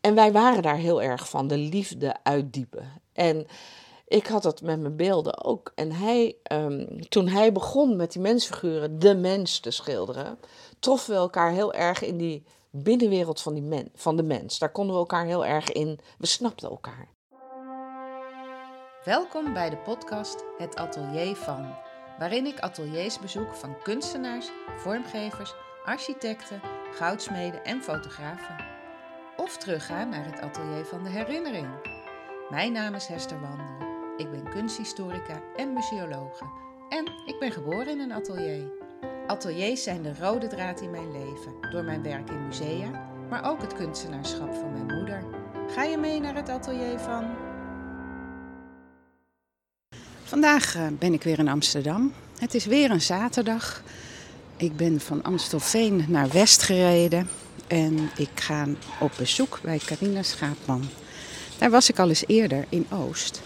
En wij waren daar heel erg van, de liefde uitdiepen. En ik had dat met mijn beelden ook. En hij, ehm, toen hij begon met die mensfiguren, de mens te schilderen, troffen we elkaar heel erg in die binnenwereld van, die men, van de mens. Daar konden we elkaar heel erg in, we snapten elkaar. Welkom bij de podcast Het Atelier van, waarin ik ateliers bezoek van kunstenaars, vormgevers, architecten, goudsmeden en fotografen. Of terugga naar het atelier van de herinnering. Mijn naam is Hester Wandel. Ik ben kunsthistorica en museologe. En ik ben geboren in een atelier. Ateliers zijn de rode draad in mijn leven, door mijn werk in musea, maar ook het kunstenaarschap van mijn moeder. Ga je mee naar het atelier van Vandaag eh, ben ik weer in Amsterdam. Het is weer een zaterdag. Ik ben van Amstelveen naar West gereden en ik ga op bezoek bij Carina Schaapman. Daar was ik al eens eerder in Oost.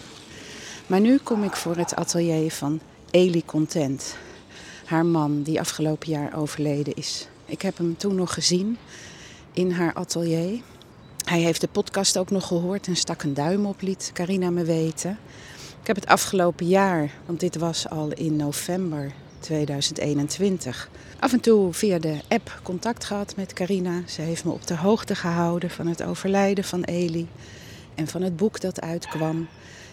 Maar nu kom ik voor het atelier van Elie Content. Haar man die afgelopen jaar overleden is. Ik heb hem toen nog gezien in haar atelier. Hij heeft de podcast ook nog gehoord en stak een duim op, liet Carina me weten. Ik heb het afgelopen jaar, want dit was al in november 2021, af en toe via de app contact gehad met Carina. Ze heeft me op de hoogte gehouden van het overlijden van Eli en van het boek dat uitkwam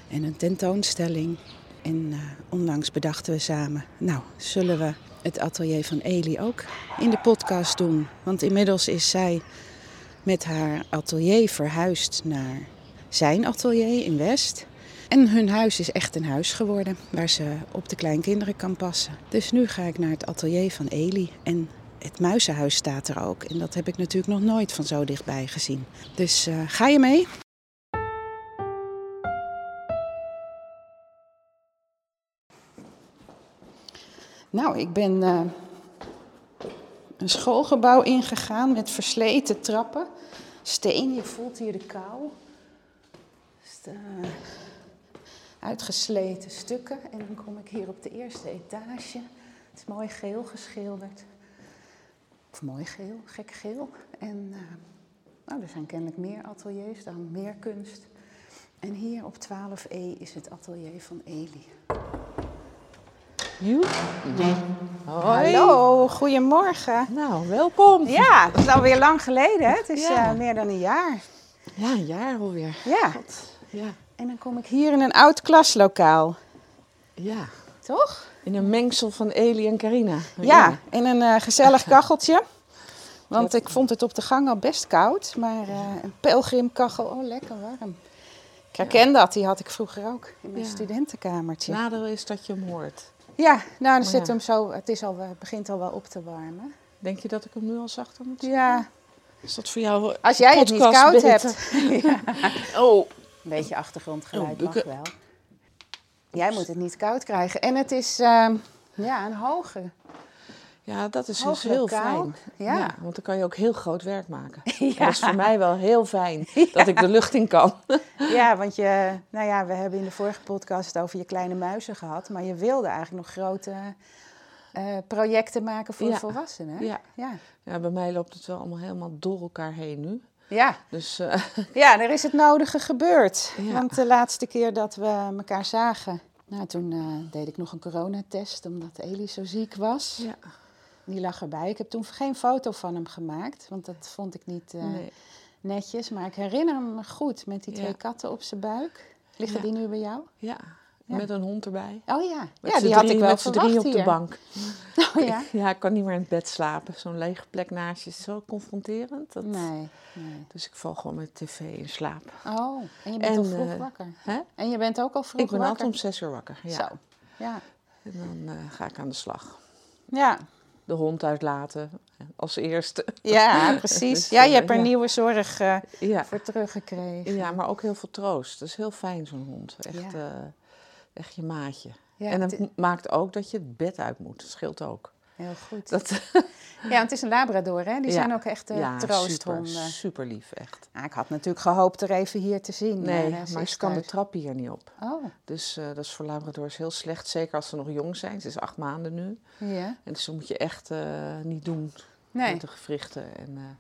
en een tentoonstelling. En uh, onlangs bedachten we samen, nou, zullen we het atelier van Eli ook in de podcast doen? Want inmiddels is zij met haar atelier verhuisd naar zijn atelier in West. En hun huis is echt een huis geworden waar ze op de kleinkinderen kan passen. Dus nu ga ik naar het atelier van Eli. En het muizenhuis staat er ook. En dat heb ik natuurlijk nog nooit van zo dichtbij gezien. Dus uh, ga je mee? Nou, ik ben uh, een schoolgebouw ingegaan met versleten trappen. Steen, je voelt hier de kou. Dus de, uitgesleten stukken. En dan kom ik hier op de eerste etage. Het is mooi geel geschilderd. Of mooi geel, gek geel. En uh, nou, er zijn kennelijk meer ateliers, dan meer kunst. En hier op 12e is het atelier van Eli. Hoi. Hallo, goedemorgen. Nou, welkom. Ja, het is alweer lang geleden. Hè? Het is ja. uh, meer dan een jaar. Ja, een jaar alweer. Ja. God. ja. En dan kom ik hier in een oud klaslokaal. Ja. Toch? In een mengsel van Eli en Carina. Ja, in een uh, gezellig kacheltje. Want ik vond het op de gang al best koud. Maar uh, een pelgrimkachel, oh lekker warm. Ik herken dat, die had ik vroeger ook in mijn ja. studentenkamertje. Nadeel is dat je hem hoort. Ja, nou dan zit hem zo, het is al, het begint al wel op te warmen. Denk je dat ik hem nu al zachter moet zetten? Ja. Is dat voor jou Als jij het niet koud beter? hebt. oh. Een beetje achtergrondgeluid oh, mag wel. Jij moet het niet koud krijgen. En het is uh, ja, een hoge. Ja, dat is dus heel fijn. Ja. ja. want dan kan je ook heel groot werk maken. Ja. Dat is voor mij wel heel fijn, ja. dat ik de lucht in kan. Ja, want je, nou ja, we hebben in de vorige podcast over je kleine muizen gehad. Maar je wilde eigenlijk nog grote uh, projecten maken voor volwassenen. Ja. Ja. ja, bij mij loopt het wel allemaal helemaal door elkaar heen nu. Ja. Dus, uh... ja, er is het nodige gebeurd. Ja. Want de laatste keer dat we elkaar zagen, nou, toen uh, deed ik nog een coronatest omdat Elie zo ziek was. Ja. Die lag erbij. Ik heb toen geen foto van hem gemaakt, want dat vond ik niet uh, nee. netjes. Maar ik herinner me goed met die twee Ja. katten op zijn buik. Liggen die nu bij jou? Ja, Ja. met een hond erbij. Oh ja, Met ja die had drie- ik wel Met z'n drie op hier. de bank. Oh ja? Ja, ik kan niet meer in het bed slapen. Zo'n lege plek naast je is zo confronterend. Dat... Nee, nee. Dus ik val gewoon met tv in slaap. Oh, en je bent al En, vroeg eh, wakker. Hè? En je bent ook al vroeg ik ben wakker? altijd om zes uur wakker. Ja. Zo, ja. En dan eh, ga ik aan de slag. Ja, De hond uitlaten als eerste. ja precies. Dus, Ja, je eh, hebt er ja. nieuwe zorg eh, Ja. voor teruggekregen. ja, maar ook heel veel troost. Dat is heel fijn, zo'n hond. Echt, Ja. eh, echt je maatje. Ja, en het dat maakt ook dat je het bed uit moet. Dat scheelt ook. Heel goed. Dat, Ja, want het is een labrador, hè? Die Ja. zijn ook echt eh, ja, troosthonden. super, super lief, echt. Ik had natuurlijk gehoopt er even hier te zien. Nee, maar, eh, maar is ze kan de trap hier niet op. Oh, Dus eh, dat is voor Labradors heel slecht. Zeker als ze nog jong zijn. Ze is acht maanden nu. ja. En dus dat moet je echt niet doen Nee. met de gewrichten. En,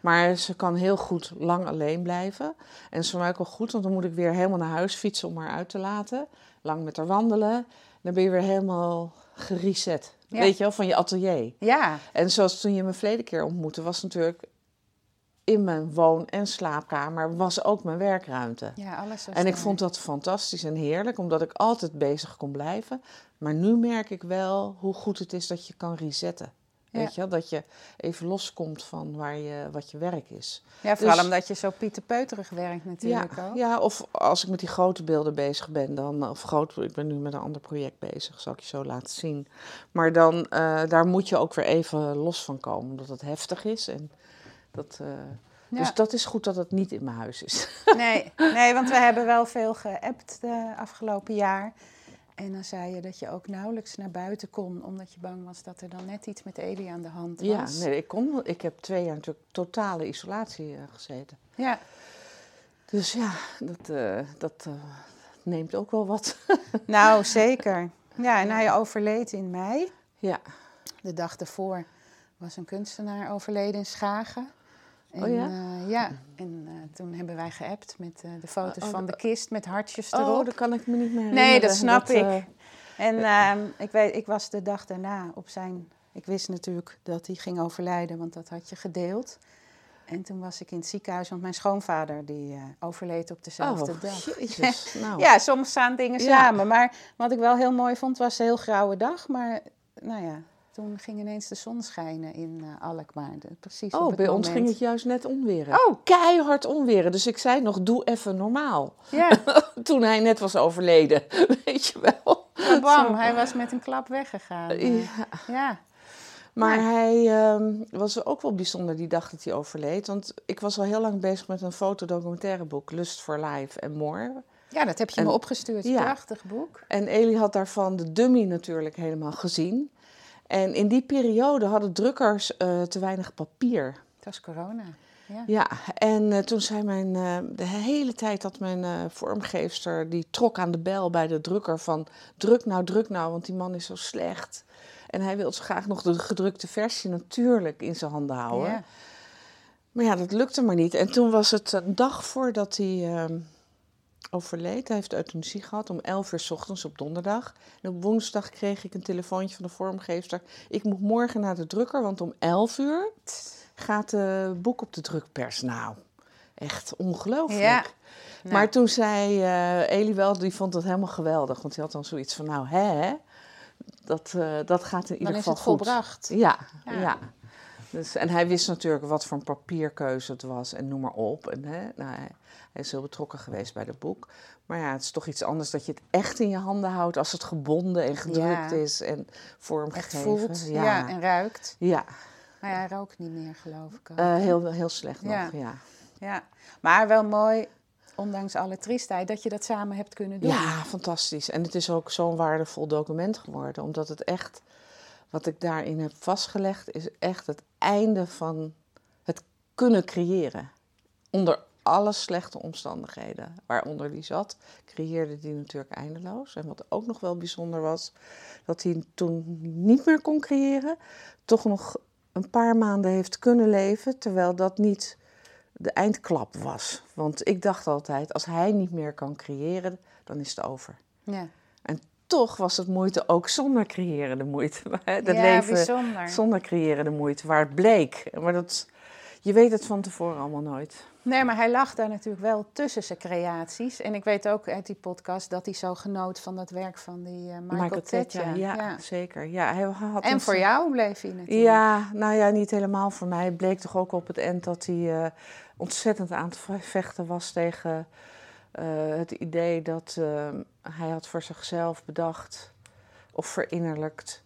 Maar ze kan heel goed lang alleen blijven. En dat is mij ook wel goed, want dan moet ik weer helemaal naar huis fietsen om haar uit te laten. Lang met haar wandelen. Dan ben je weer helemaal gereset. Ja. Weet je wel, van je atelier. Ja, En zoals toen je me verleden keer ontmoette, was natuurlijk in mijn woon- en slaapkamer was ook mijn werkruimte. ja alles was En ik vond dat fantastisch en heerlijk, omdat ik altijd bezig kon blijven. Maar nu merk ik wel hoe goed het is dat je kan resetten. Ja. Weet je? Dat je even loskomt van waar je, wat je werk is. Ja, vooral dus- omdat je zo pieterpeuterig werkt natuurlijk ja, ook. ja, of als ik met die grote beelden bezig ben, dan, of groot, ik ben nu met een ander project bezig, zal ik je zo laten zien. Maar dan, eh, daar moet je ook weer even los van komen, omdat het heftig is. En dat, eh, Ja. Dus dat is goed dat het niet in mijn huis is. Nee, nee, want we hebben wel veel geappt de afgelopen jaar. En dan zei je dat je ook nauwelijks naar buiten kon, omdat je bang was dat er dan net iets met Elie aan de hand was. Ja, nee, ik, kon, ik heb twee jaar natuurlijk totale isolatie eh, gezeten. Ja, Dus ja, dat, eh, dat eh, neemt ook wel wat. nou zeker. Ja, en hij overleed in mei. ja. De dag daarvoor was een kunstenaar overleden in Schagen. En, Oh ja? eh, ja, en eh, toen hebben wij geappt met eh, de foto's Oh, van de kist met hartjes erop. Oh, dat kan ik me niet meer herinneren. Nee, dat snap ik. En ehm, ik, weet, ik was de dag daarna op zijn. Ik wist natuurlijk dat hij ging overlijden, want dat had je gedeeld. En toen was ik in het ziekenhuis, want mijn schoonvader die overleed op dezelfde oh, dag. jezus. Nou, Ja, soms staan dingen Ja. samen. Maar wat ik wel heel mooi vond, was een heel grauwe dag. Maar nou ja, toen ging ineens de zon schijnen in eh, Alkmaar. Precies op Oh, bij ons ging het juist net onweren. Oh. keihard onweren. Dus ik zei nog, doe even normaal. Ja, Toen hij net was overleden, weet je wel. bam, Zo. hij was met een klap weggegaan. Eh, Ja. ja. Maar Ja. hij ehm, was ook wel bijzonder die dag dat hij overleed. Want ik was al heel lang bezig met een fotodocumentairenboek, Lust for Life and More. ja, dat heb je En- me opgestuurd. ja. Prachtig boek. En Elie had daarvan de dummy natuurlijk helemaal gezien. En in die periode hadden drukkers eh, te weinig papier. Het was corona. Ja. Ja, en eh, toen zei mijn, eh, de hele tijd dat mijn vormgeefster, die trok aan de bel bij de drukker van druk nou, druk nou, want die man is zo slecht. En hij wil zo graag nog de gedrukte versie natuurlijk in zijn handen houden. Ja. Maar ja, dat lukte maar niet. En toen was het een dag voordat hij ehm, overleed. Hij heeft euthanasie gehad om 11 uur s ochtends op donderdag. En op woensdag kreeg ik een telefoontje van de vormgeefster. Ik moet morgen naar de drukker, want om 11 uur gaat het boek op de drukpers. Nou, echt ongelooflijk. Ja. Nou, Maar toen zei eh Elie wel, die vond het helemaal geweldig. Want die had dan zoiets van, nou hè, dat, eh, dat gaat in ieder dan is geval het goed. volbracht. Ja, Ja. ja. Dus, en hij wist natuurlijk wat voor een papierkeuze het was en noem maar op. En, hè, nou, hij, hij is heel betrokken geweest bij het boek. Maar ja, het is toch iets anders dat je het echt in je handen houdt als het gebonden en gedrukt Ja. is en vormgegeven. voelt ja. ja. en ruikt. ja. Maar hij rookt niet meer, geloof ik. Eh, heel, heel slecht Ja. nog, ja. ja. Maar wel mooi, ondanks alle triestheid, dat je dat samen hebt kunnen doen. Ja, fantastisch. En het is ook zo'n waardevol document geworden, omdat het echt, wat ik daarin heb vastgelegd, is echt het einde van het kunnen creëren. Onder alle slechte omstandigheden waaronder die zat, creëerde die natuurlijk eindeloos. En wat ook nog wel bijzonder was, dat hij toen niet meer kon creëren, toch nog een paar maanden heeft kunnen leven, terwijl dat niet de eindklap was. Want ik dacht altijd, als hij niet meer kan creëren, dan is het over. Ja, toch was het moeite ook zonder creëren de moeite. Het ja leven bijzonder. zonder creëren de moeite, waar het bleek. Maar dat, je weet het van tevoren allemaal nooit. Nee, maar hij lag daar natuurlijk wel tussen zijn creaties. En ik weet ook uit die podcast dat hij zo genoot van dat werk van die eh, Michael, Tetja. ja, zeker. Ja, hij had En voor jou bleef hij natuurlijk. Ja, nou ja, niet helemaal voor mij. Het bleek toch ook op het eind dat hij eh, ontzettend aan het vechten was tegen het idee dat eh, hij had voor zichzelf bedacht of verinnerlijkt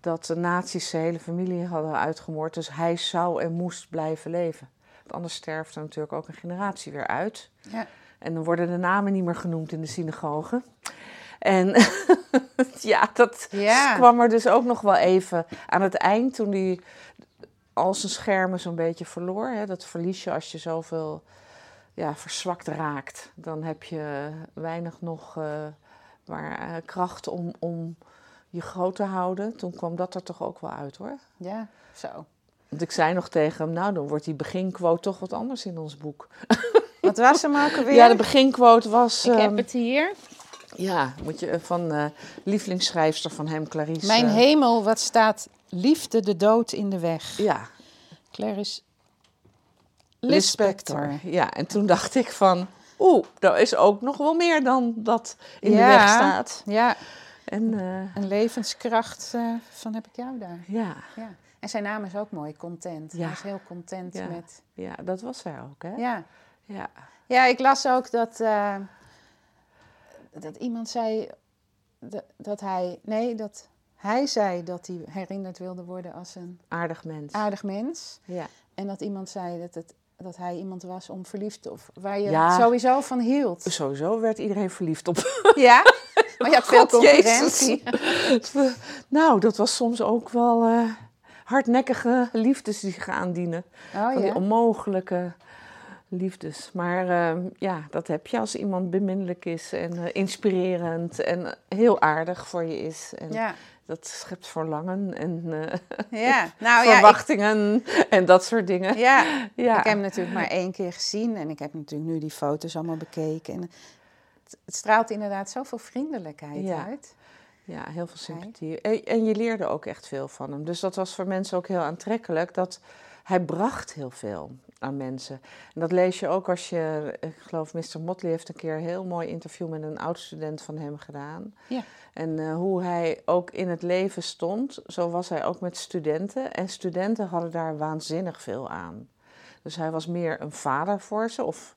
dat de nazi's zijn hele familie hadden uitgemoord. Dus hij zou en moest blijven leven. Want anders sterft er natuurlijk ook een generatie weer uit. Ja. En dan worden de namen niet meer genoemd in de synagoge. En ja, dat Ja. kwam er dus ook nog wel even aan het eind, toen hij al zijn schermen zo'n beetje verloor. Hè, dat verlies je als je zoveel ja, verzwakt raakt. Dan heb je weinig nog eh, maar, eh, kracht om, om je groot te houden. Toen kwam dat er toch ook wel uit hoor. Ja, zo. Want ik zei nog tegen hem, nou dan wordt die beginquote toch wat anders in ons boek. Wat was hem ook alweer? Ja, de beginquote was... Ik heb ehm, het hier. Ja, moet je, van eh lievelingsschrijfster van hem, Clarice. Mijn eh, hemel, wat staat liefde de dood in de weg. Ja, Clarice Lispector. Lispector. Ja, en toen dacht ik van... Oeh, er is ook nog wel meer dan dat in de weg staat. Ja, En eh, een levenskracht eh, van heb ik jou daar. ja, Ja. En zijn naam is ook mooi, Content. Ja. Hij is heel content Ja. met... ja, dat was zij ook, hè? Ja. Ja. ja, ik las ook dat, eh, dat iemand zei dat, dat hij... Nee, dat hij zei dat hij herinnerd wilde worden als een Aardig mens. aardig mens. Ja. En dat iemand zei dat, het, dat hij iemand was om verliefd... Of waar je Ja. sowieso van hield. Sowieso werd iedereen verliefd op. Ja? Maar je had veel concurrentie. nou, dat was soms ook wel eh, hardnekkige liefdes die zich aandienen. Oh Van die ja? onmogelijke liefdes. Maar eh, ja, dat heb je als iemand beminnelijk is en eh, inspirerend en heel aardig voor je is. En Ja. Dat schept verlangen en eh, Ja, nou ja, ik, verwachtingen en dat soort dingen. ja, Ja. ik heb hem natuurlijk maar één keer gezien en ik heb natuurlijk nu die foto's allemaal bekeken. En het, het straalt inderdaad zoveel vriendelijkheid Ja. uit. Ja, heel veel sympathie. En, en je leerde ook echt veel van hem. Dus dat was voor mensen ook heel aantrekkelijk. Dat hij bracht heel veel aan mensen. En dat lees je ook als je... Ik geloof, Mr. Motley heeft een keer een heel mooi interview... met een oud-student van hem gedaan. Ja. En eh, hoe hij ook in het leven stond, zo was hij ook met studenten. En studenten hadden daar waanzinnig veel aan. Dus hij was meer een vader voor ze. Of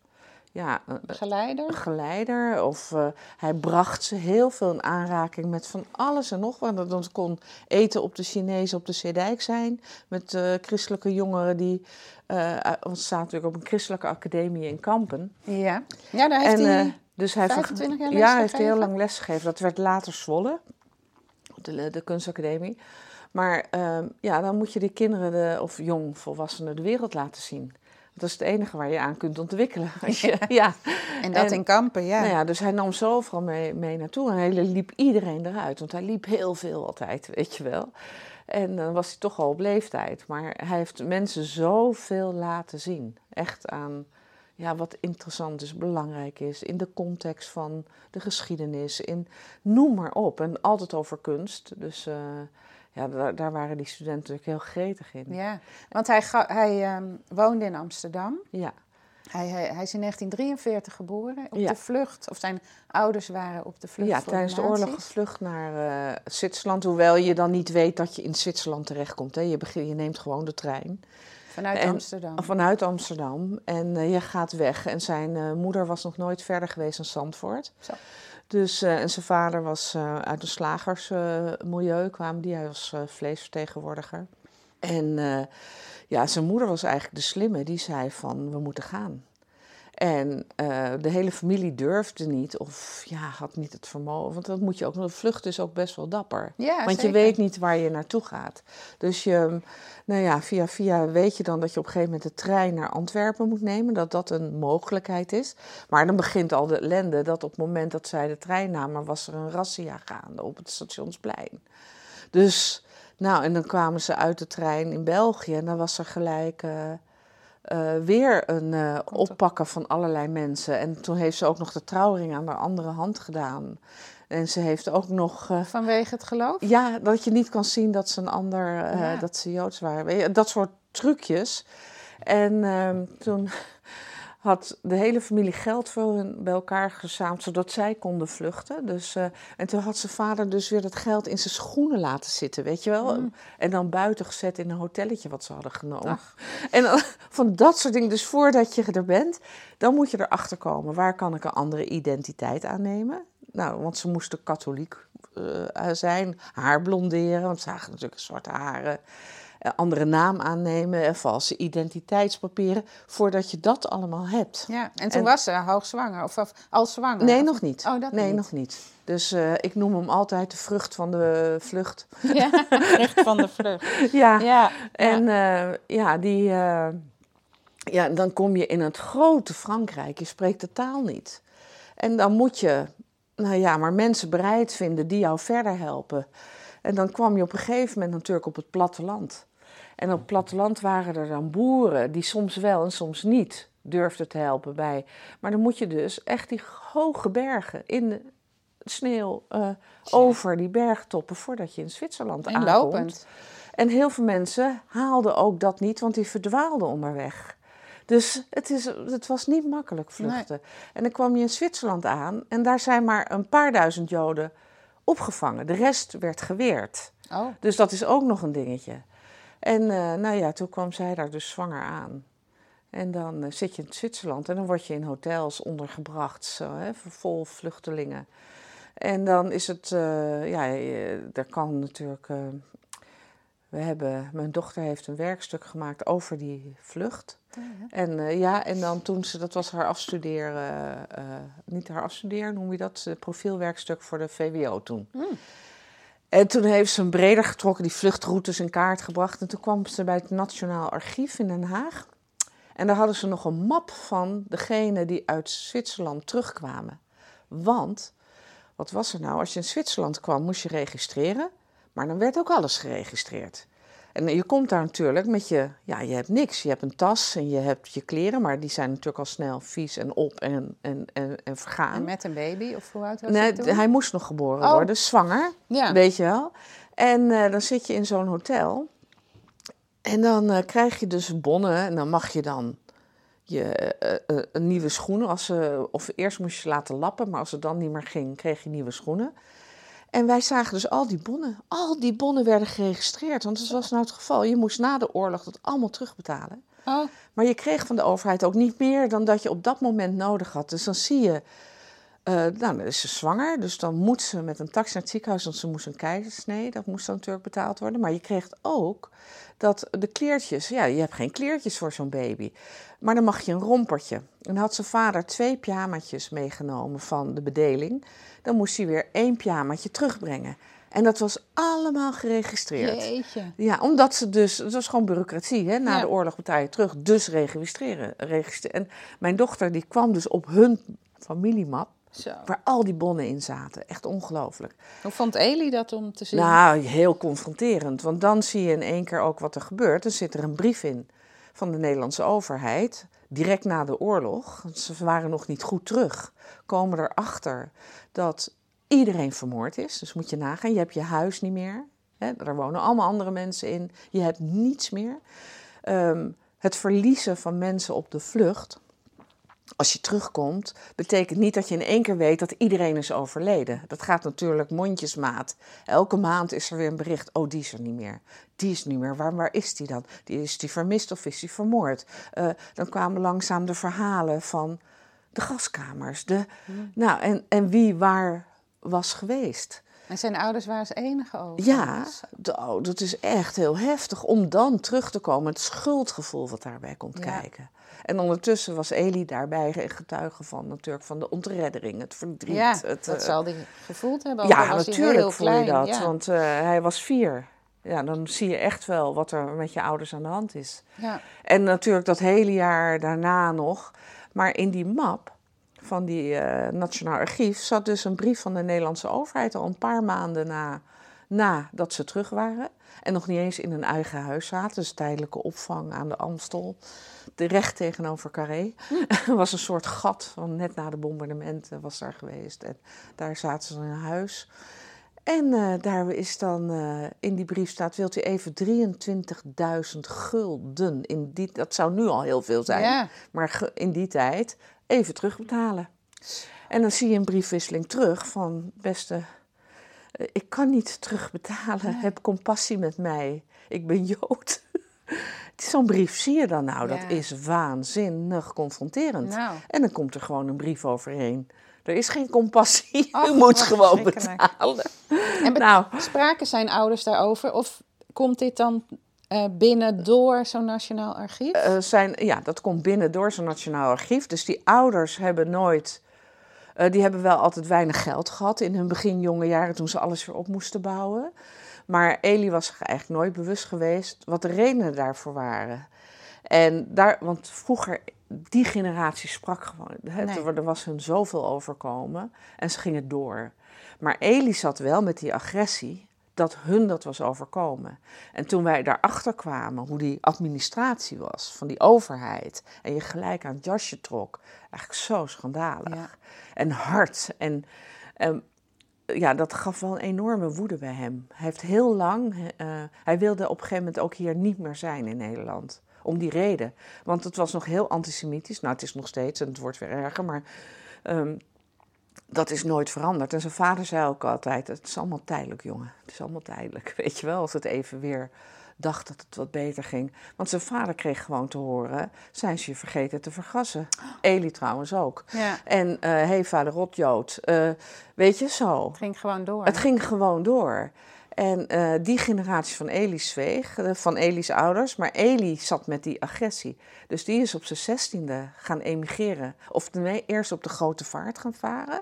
ja, een- Begeleider. een geleider. Of eh, hij bracht ze heel veel in aanraking met van alles en nog wat. Dat kon eten op de Chinees op de Zeedijk zijn. Met eh, christelijke jongeren die... eh want het staat natuurlijk op een christelijke academie in Kampen. Ja. Ja, daar heeft en, hij... eh, dus hij 25 jaar Ja, hij heeft heel lang lesgegeven. Dat werd later Zwolle, de, de kunstacademie. Maar ehm, ja, dan moet je die kinderen, de, of jong volwassenen, de wereld laten zien. Dat is het enige waar je aan kunt ontwikkelen. Als je, ja. en dat en- in Kampen, ja. Nou ja, dus hij nam zoveel mee, mee naartoe en hij liep iedereen eruit. Want hij liep heel veel altijd, weet je wel. En dan was hij toch al op leeftijd. Maar hij heeft mensen zoveel laten zien. Echt aan ja, wat interessant is, belangrijk is. In de context van de geschiedenis. In, noem maar op. En altijd over kunst. Dus eh, ja, daar, daar waren die studenten natuurlijk heel gretig in. Ja, want hij, hij ehm, woonde in Amsterdam. Ja, Hij, hij, hij is in 1943 geboren, op Ja. de vlucht. Of zijn ouders waren op de vlucht ja tijdens de oorlog gevlucht naar eh, Zwitserland. Hoewel je dan niet weet dat je in Zwitserland terechtkomt. Hè. Je, begin, je neemt gewoon de trein. Vanuit En- Amsterdam. Vanuit Amsterdam. En eh, je gaat weg. En zijn eh, moeder was nog nooit verder geweest dan Zandvoort. Zo. Dus, eh, en zijn vader was eh, uit een slagersmilieu, kwamen die. Hij was eh, vleesvertegenwoordiger. En ja, zijn moeder was eigenlijk de slimme. Die zei van, we moeten gaan. En eh, de hele familie durfde niet of ja, had niet het vermogen. Want dat moet je ook. De vlucht is ook best wel dapper. Ja, Want je weet niet waar je naartoe gaat. Dus je, nou ja, via via weet je dan dat je op een gegeven moment de trein naar Antwerpen moet nemen. Dat dat een mogelijkheid is. Maar dan begint al de ellende dat op het moment dat zij de trein namen, was er een razzia gaande op het stationsplein. Dus, nou, en dan kwamen ze uit de trein in België en dan was er gelijk. eh, eh, weer een eh, oppakken van allerlei mensen. En toen heeft ze ook nog de trouwring aan de andere hand gedaan. En ze heeft ook nog. eh, Vanwege het geloof? ja, dat je niet kan zien dat ze een ander, Ja. dat ze Joods waren. Dat soort trucjes. En ehm, toen had de hele familie geld voor hun bij elkaar gezameld, zodat zij konden vluchten. Dus, eh, en toen had zijn vader dus weer dat geld in zijn schoenen laten zitten, weet je wel. En dan buiten gezet in een hotelletje wat ze hadden genomen. Ach. En van dat soort dingen. Dus voordat je er bent, dan moet je erachter komen. Waar kan ik een andere identiteit aannemen? Nou, want ze moesten katholiek eh, zijn, haar blonderen, want ze zagen natuurlijk zwarte haren. Eh, andere naam aannemen, eh, valse identiteitspapieren, voordat je dat allemaal hebt. Ja, en toen En- was ze hoogzwanger, of, of al zwanger. Nee, of- nog niet. Oh, dat nee, niet. nog niet. Dus eh, ik noem hem altijd de vrucht van de vlucht. Ja, recht van de vlucht. Ja, Ja, En eh, ja, die, eh, ja, dan kom je in het grote Frankrijk. Je spreekt de taal niet. En dan moet je, nou ja, maar mensen bereid vinden die jou verder helpen. En dan kwam je op een gegeven moment natuurlijk op het platteland. En op het platteland waren er dan boeren die soms wel en soms niet durfden te helpen bij. Maar dan moet je dus echt die hoge bergen in de sneeuw uh, over die bergtoppen voordat je in Zwitserland en aankomt. lopend. En heel veel mensen haalden ook dat niet, want die verdwaalden onderweg. Dus het, is, het was niet makkelijk vluchten. En dan kwam je in Zwitserland aan en daar zijn maar een paar duizend Joden opgevangen. De rest werd geweerd. Oh. Dus dat is ook nog een dingetje. En uh, nou ja, toen kwam zij daar dus zwanger aan. En dan uh, zit je in Zwitserland en dan word je in hotels ondergebracht, zo, hè, vol vluchtelingen. En dan is het, uh, ja, er kan natuurlijk. we hebben, mijn dochter heeft een werkstuk gemaakt over die vlucht. Oh, ja. En ja, en dan toen ze, dat was haar afstuderen, niet haar afstuderen, noem je dat, profielwerkstuk voor de VWO toen. Mm. En toen heeft ze een breder getrokken, die vluchtroutes in kaart gebracht. En toen kwam ze bij het Nationaal Archief in Den Haag. En daar hadden ze nog een map van degenen die uit Zwitserland terugkwamen. Want, wat was er nou? Als je in Zwitserland kwam, moest je registreren. Maar dan werd ook alles geregistreerd. En je komt daar natuurlijk met je, ja, je hebt niks. Je hebt een tas en je hebt je kleren, maar die zijn natuurlijk al snel vies en op en, en, en, en vergaan. En met een baby, of hoe oud was nee, hij toen? hij moest nog geboren Oh. worden, zwanger, Ja. weet je wel. En eh, dan zit je in zo'n hotel en dan eh, krijg je dus bonnen en dan mag je dan je eh, eh, een nieuwe schoenen, als ze, of eerst moest je laten lappen, maar als het dan niet meer ging, kreeg je nieuwe schoenen. En wij zagen dus al die bonnen. Al die bonnen werden geregistreerd. Want dat was nou het geval. Je moest na de oorlog dat allemaal terugbetalen. Oh, Maar je kreeg van de overheid ook niet meer dan dat je op dat moment nodig had. Dus dan zie je, eh, nou, dan is ze zwanger. Dus dan moet ze met een taxi naar het ziekenhuis, want ze moest een keizersnee. Dat moest dan natuurlijk betaald worden. Maar je kreeg ook dat de kleertjes, ja, je hebt geen kleertjes voor zo'n baby. Maar dan mag je een rompertje. En dan had zijn vader twee pyjamaatjes meegenomen van de bedeling. Dan moest hij weer één pyjamaatje terugbrengen. En dat was allemaal geregistreerd. jeetje. Ja, omdat ze dus, het was gewoon bureaucratie, hè? na Ja. de oorlog betaal je terug, dus registreren. registreren. En mijn dochter die kwam dus op hun familiemap, Zo. waar al die bonnen in zaten. Echt ongelooflijk. Hoe vond Eli dat om te zien? Nou, heel confronterend, want dan zie je in één keer ook wat er gebeurt. Er zit er een brief in van de Nederlandse overheid, direct na de oorlog. Ze waren nog niet goed terug. Komen erachter dat iedereen vermoord is. Dus moet je nagaan, je hebt je huis niet meer. Hè? Er wonen allemaal andere mensen in. Je hebt niets meer. Ehm, het verliezen van mensen op de vlucht, als je terugkomt, betekent niet dat je in één keer weet dat iedereen is overleden. Dat gaat natuurlijk mondjesmaat. Elke maand is er weer een bericht. Oh, die is er niet meer. Die is niet meer. Waar, waar is die dan? Die is die vermist of is die vermoord? Eh, dan kwamen langzaam de verhalen van de gaskamers. De, nou, en, en wie waar was geweest. En zijn ouders waren als enige over. Ja, oh, dat is echt heel heftig om dan terug te komen. Het schuldgevoel wat daarbij komt Ja. kijken. En ondertussen was Eli daarbij getuige van natuurlijk van de ontreddering, het verdriet. Ja, het, dat eh, zal hij gevoeld hebben. ook ja, was natuurlijk heel voel je dat. Ja. Want eh, hij was vier. Ja, dan zie je echt wel wat er met je ouders aan de hand is. Ja. En natuurlijk dat hele jaar daarna nog. Maar in die map van die eh, Nationaal Archief zat dus een brief van de Nederlandse overheid al een paar maanden na, nadat ze terug waren. En nog niet eens in een eigen huis zaten, dus tijdelijke opvang aan de Amstel. Recht tegenover Carré. Er was een soort gat, van net na de bombardementen was daar geweest. En daar zaten ze in een huis. En eh, daar is dan eh, in die brief staat: wilt u even 23.000 gulden in die, dat zou nu al heel veel zijn, Ja. maar in die tijd even terugbetalen. En dan zie je een briefwisseling terug van beste, eh, ik kan niet terugbetalen, heb compassie met mij, ik ben Jood. Zo'n brief zie je dan nou, dat Ja. is waanzinnig confronterend. Nou. En dan komt er gewoon een brief overheen. Er is geen compassie, je moet wat gewoon betalen. En Nou, spraken zijn ouders daarover? Of komt dit dan eh, binnen door zo'n nationaal archief? eh, zijn, ja, dat komt binnen door zo'n nationaal archief. Dus die ouders hebben nooit, eh, die hebben wel altijd weinig geld gehad in hun begin jonge jaren toen ze alles weer op moesten bouwen. Maar Eli was zich eigenlijk nooit bewust geweest wat de redenen daarvoor waren. En daar, want vroeger, die generatie sprak gewoon. Hè, Nee. er, er was hun zoveel overkomen en ze gingen door. Maar Eli zat wel met die agressie dat hun dat was overkomen. En toen wij daarachter kwamen hoe die administratie was van die overheid en je gelijk aan het jasje trok, eigenlijk zo schandalig Ja. en hard. En ehm, ja, dat gaf wel een enorme woede bij hem. Hij heeft heel lang, eh, hij wilde op een gegeven moment ook hier niet meer zijn in Nederland. Om die reden. Want het was nog heel antisemitisch. Nou, het is nog steeds en het wordt weer erger, maar ehm, dat is nooit veranderd. En zijn vader zei ook altijd: Het is allemaal tijdelijk, jongen. Het is allemaal tijdelijk. Weet je wel, als het even weer dacht dat het wat beter ging. Want zijn vader kreeg gewoon te horen: Zijn ze je vergeten te vergassen? Eli trouwens ook. Ja, En eh Heva de Rotjood. eh, weet je zo. het ging gewoon door. Het ging gewoon door. En eh, die generatie van Eli zweeg, eh, van Eli's ouders. Maar Eli zat met die agressie. Dus die is op zijn zestiende gaan emigreren. Of nee, eerst op de grote vaart gaan varen.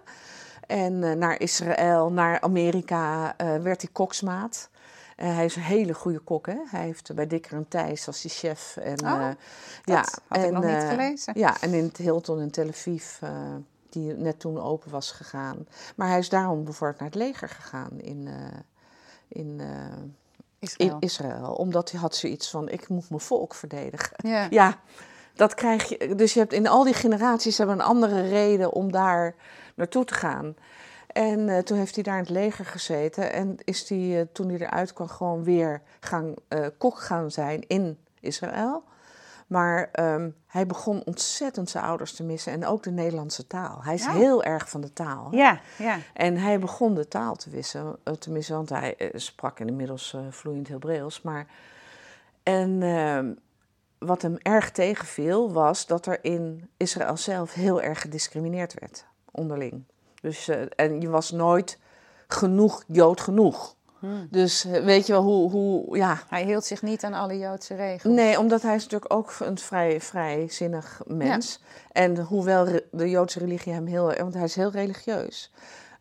En eh, naar Israël, naar Amerika werd hij koksmaat. Hij is een hele goede kok, hè? Hij heeft bij Dikker en Thijs als die chef. En, Oh, eh, dat had ik nog niet gelezen. Ja, en in het Hilton in Tel Aviv, die net toen open was gegaan. Maar hij is daarom bijvoorbeeld naar het leger gegaan in, in, eh, Israël. in Israël. Omdat hij had zoiets van, ik moet mijn volk verdedigen. ja. Ja, dat krijg je. Dus je hebt in al die generaties hebben een andere reden om daar naartoe te gaan. En eh, toen heeft hij daar in het leger gezeten. En is hij, eh, toen hij eruit kwam, gewoon weer gaan, kok gaan zijn in Israël. Maar ehm, hij begon ontzettend zijn ouders te missen. En ook de Nederlandse taal. Hij is Ja. heel erg van de taal. hè. ja, ja. En hij begon de taal te wissen, eh, te missen, want hij eh, sprak inmiddels eh, vloeiend Hebreeuws. Maar en ehm, wat hem erg tegenviel, was dat er in Israël zelf heel erg gediscrimineerd werd, onderling. Dus, en je was nooit genoeg Jood genoeg. Hmm. Dus eh, weet je wel hoe, hoe ja, Hij hield zich niet aan alle Joodse regels. Nee, omdat hij is natuurlijk ook een vrij, vrijzinnig mens. En hoewel de Joodse religie hem heel... Want hij is heel religieus.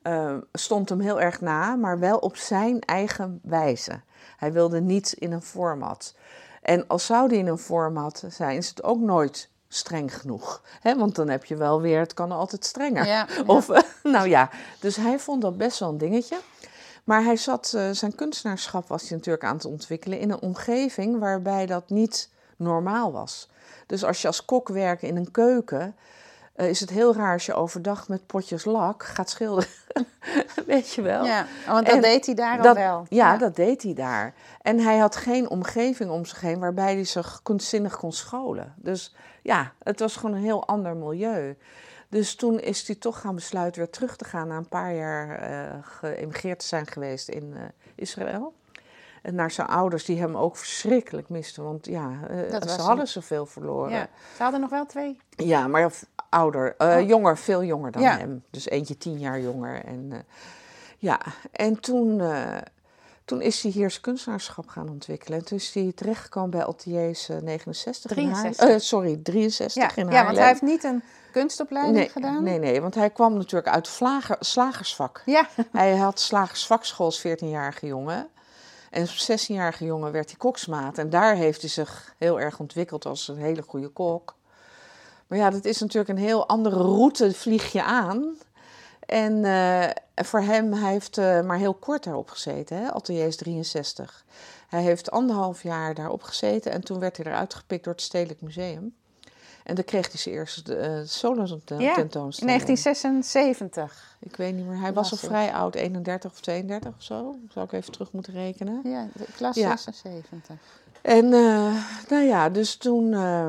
eh, stond hem heel erg na, maar wel op zijn eigen wijze. Hij wilde niet in een format. En als zou die in een format zijn, is het ook nooit streng genoeg. hè? want dan heb je wel weer, het kan altijd strenger. Ja, ja. Of, eh, nou ja, dus hij vond dat best wel een dingetje. Maar hij zat, eh, zijn kunstenaarschap was hij natuurlijk aan het ontwikkelen in een omgeving waarbij dat niet normaal was. Dus als je als kok werkt in een keuken, eh, is het heel raar als je overdag met potjes lak gaat schilderen. Weet je wel? Ja, want dat En deed hij daar dat, al wel. Ja, dat deed hij daar. En hij had geen omgeving om zich heen waarbij hij zich kunstzinnig kon scholen. Dus ja, het was gewoon een heel ander milieu. Dus toen is hij toch gaan besluiten weer terug te gaan na een paar jaar eh geëmigreerd te zijn geweest in eh, Israël. En naar zijn ouders die hem ook verschrikkelijk misten. Want ja, eh, ze hadden zoveel verloren. Ja. Ze hadden nog wel twee. Ja, maar ouder, Oh. jonger, veel jonger dan Ja. hem. Dus eentje tien jaar jonger. En, ja, en toen, toen is hij hier zijn kunstenaarschap gaan ontwikkelen. En toen is hij terechtgekomen bij Ateliers eh, 69 in Haarlem. 63. Eh, sorry, 63 Ja, in ja, Haarlem. want hij heeft niet een kunstopleiding nee, gedaan. Nee, nee, want hij kwam natuurlijk uit vlager, slagersvak. Ja, Hij had slagersvakschool als 14-jarige jongen. En als 16-jarige jongen werd hij koksmaat. En daar heeft hij zich heel erg ontwikkeld als een hele goede kok. Maar ja, dat is natuurlijk een heel andere route, vlieg je aan. En eh, voor hem, hij heeft eh, maar heel kort daarop gezeten, hè? Ateliers 63. Hij heeft anderhalf jaar daarop gezeten en toen werd hij eruit gepikt door het Stedelijk Museum. En dan kreeg hij zijn eerste uh, solo ja. in tentoonstelling. 1976. Ik weet niet meer, hij was al vrij oud, 31 of 32 of zo. Zou ik even terug moeten rekenen. Ja, klas Ja. 76. En eh, nou ja, dus toen, eh,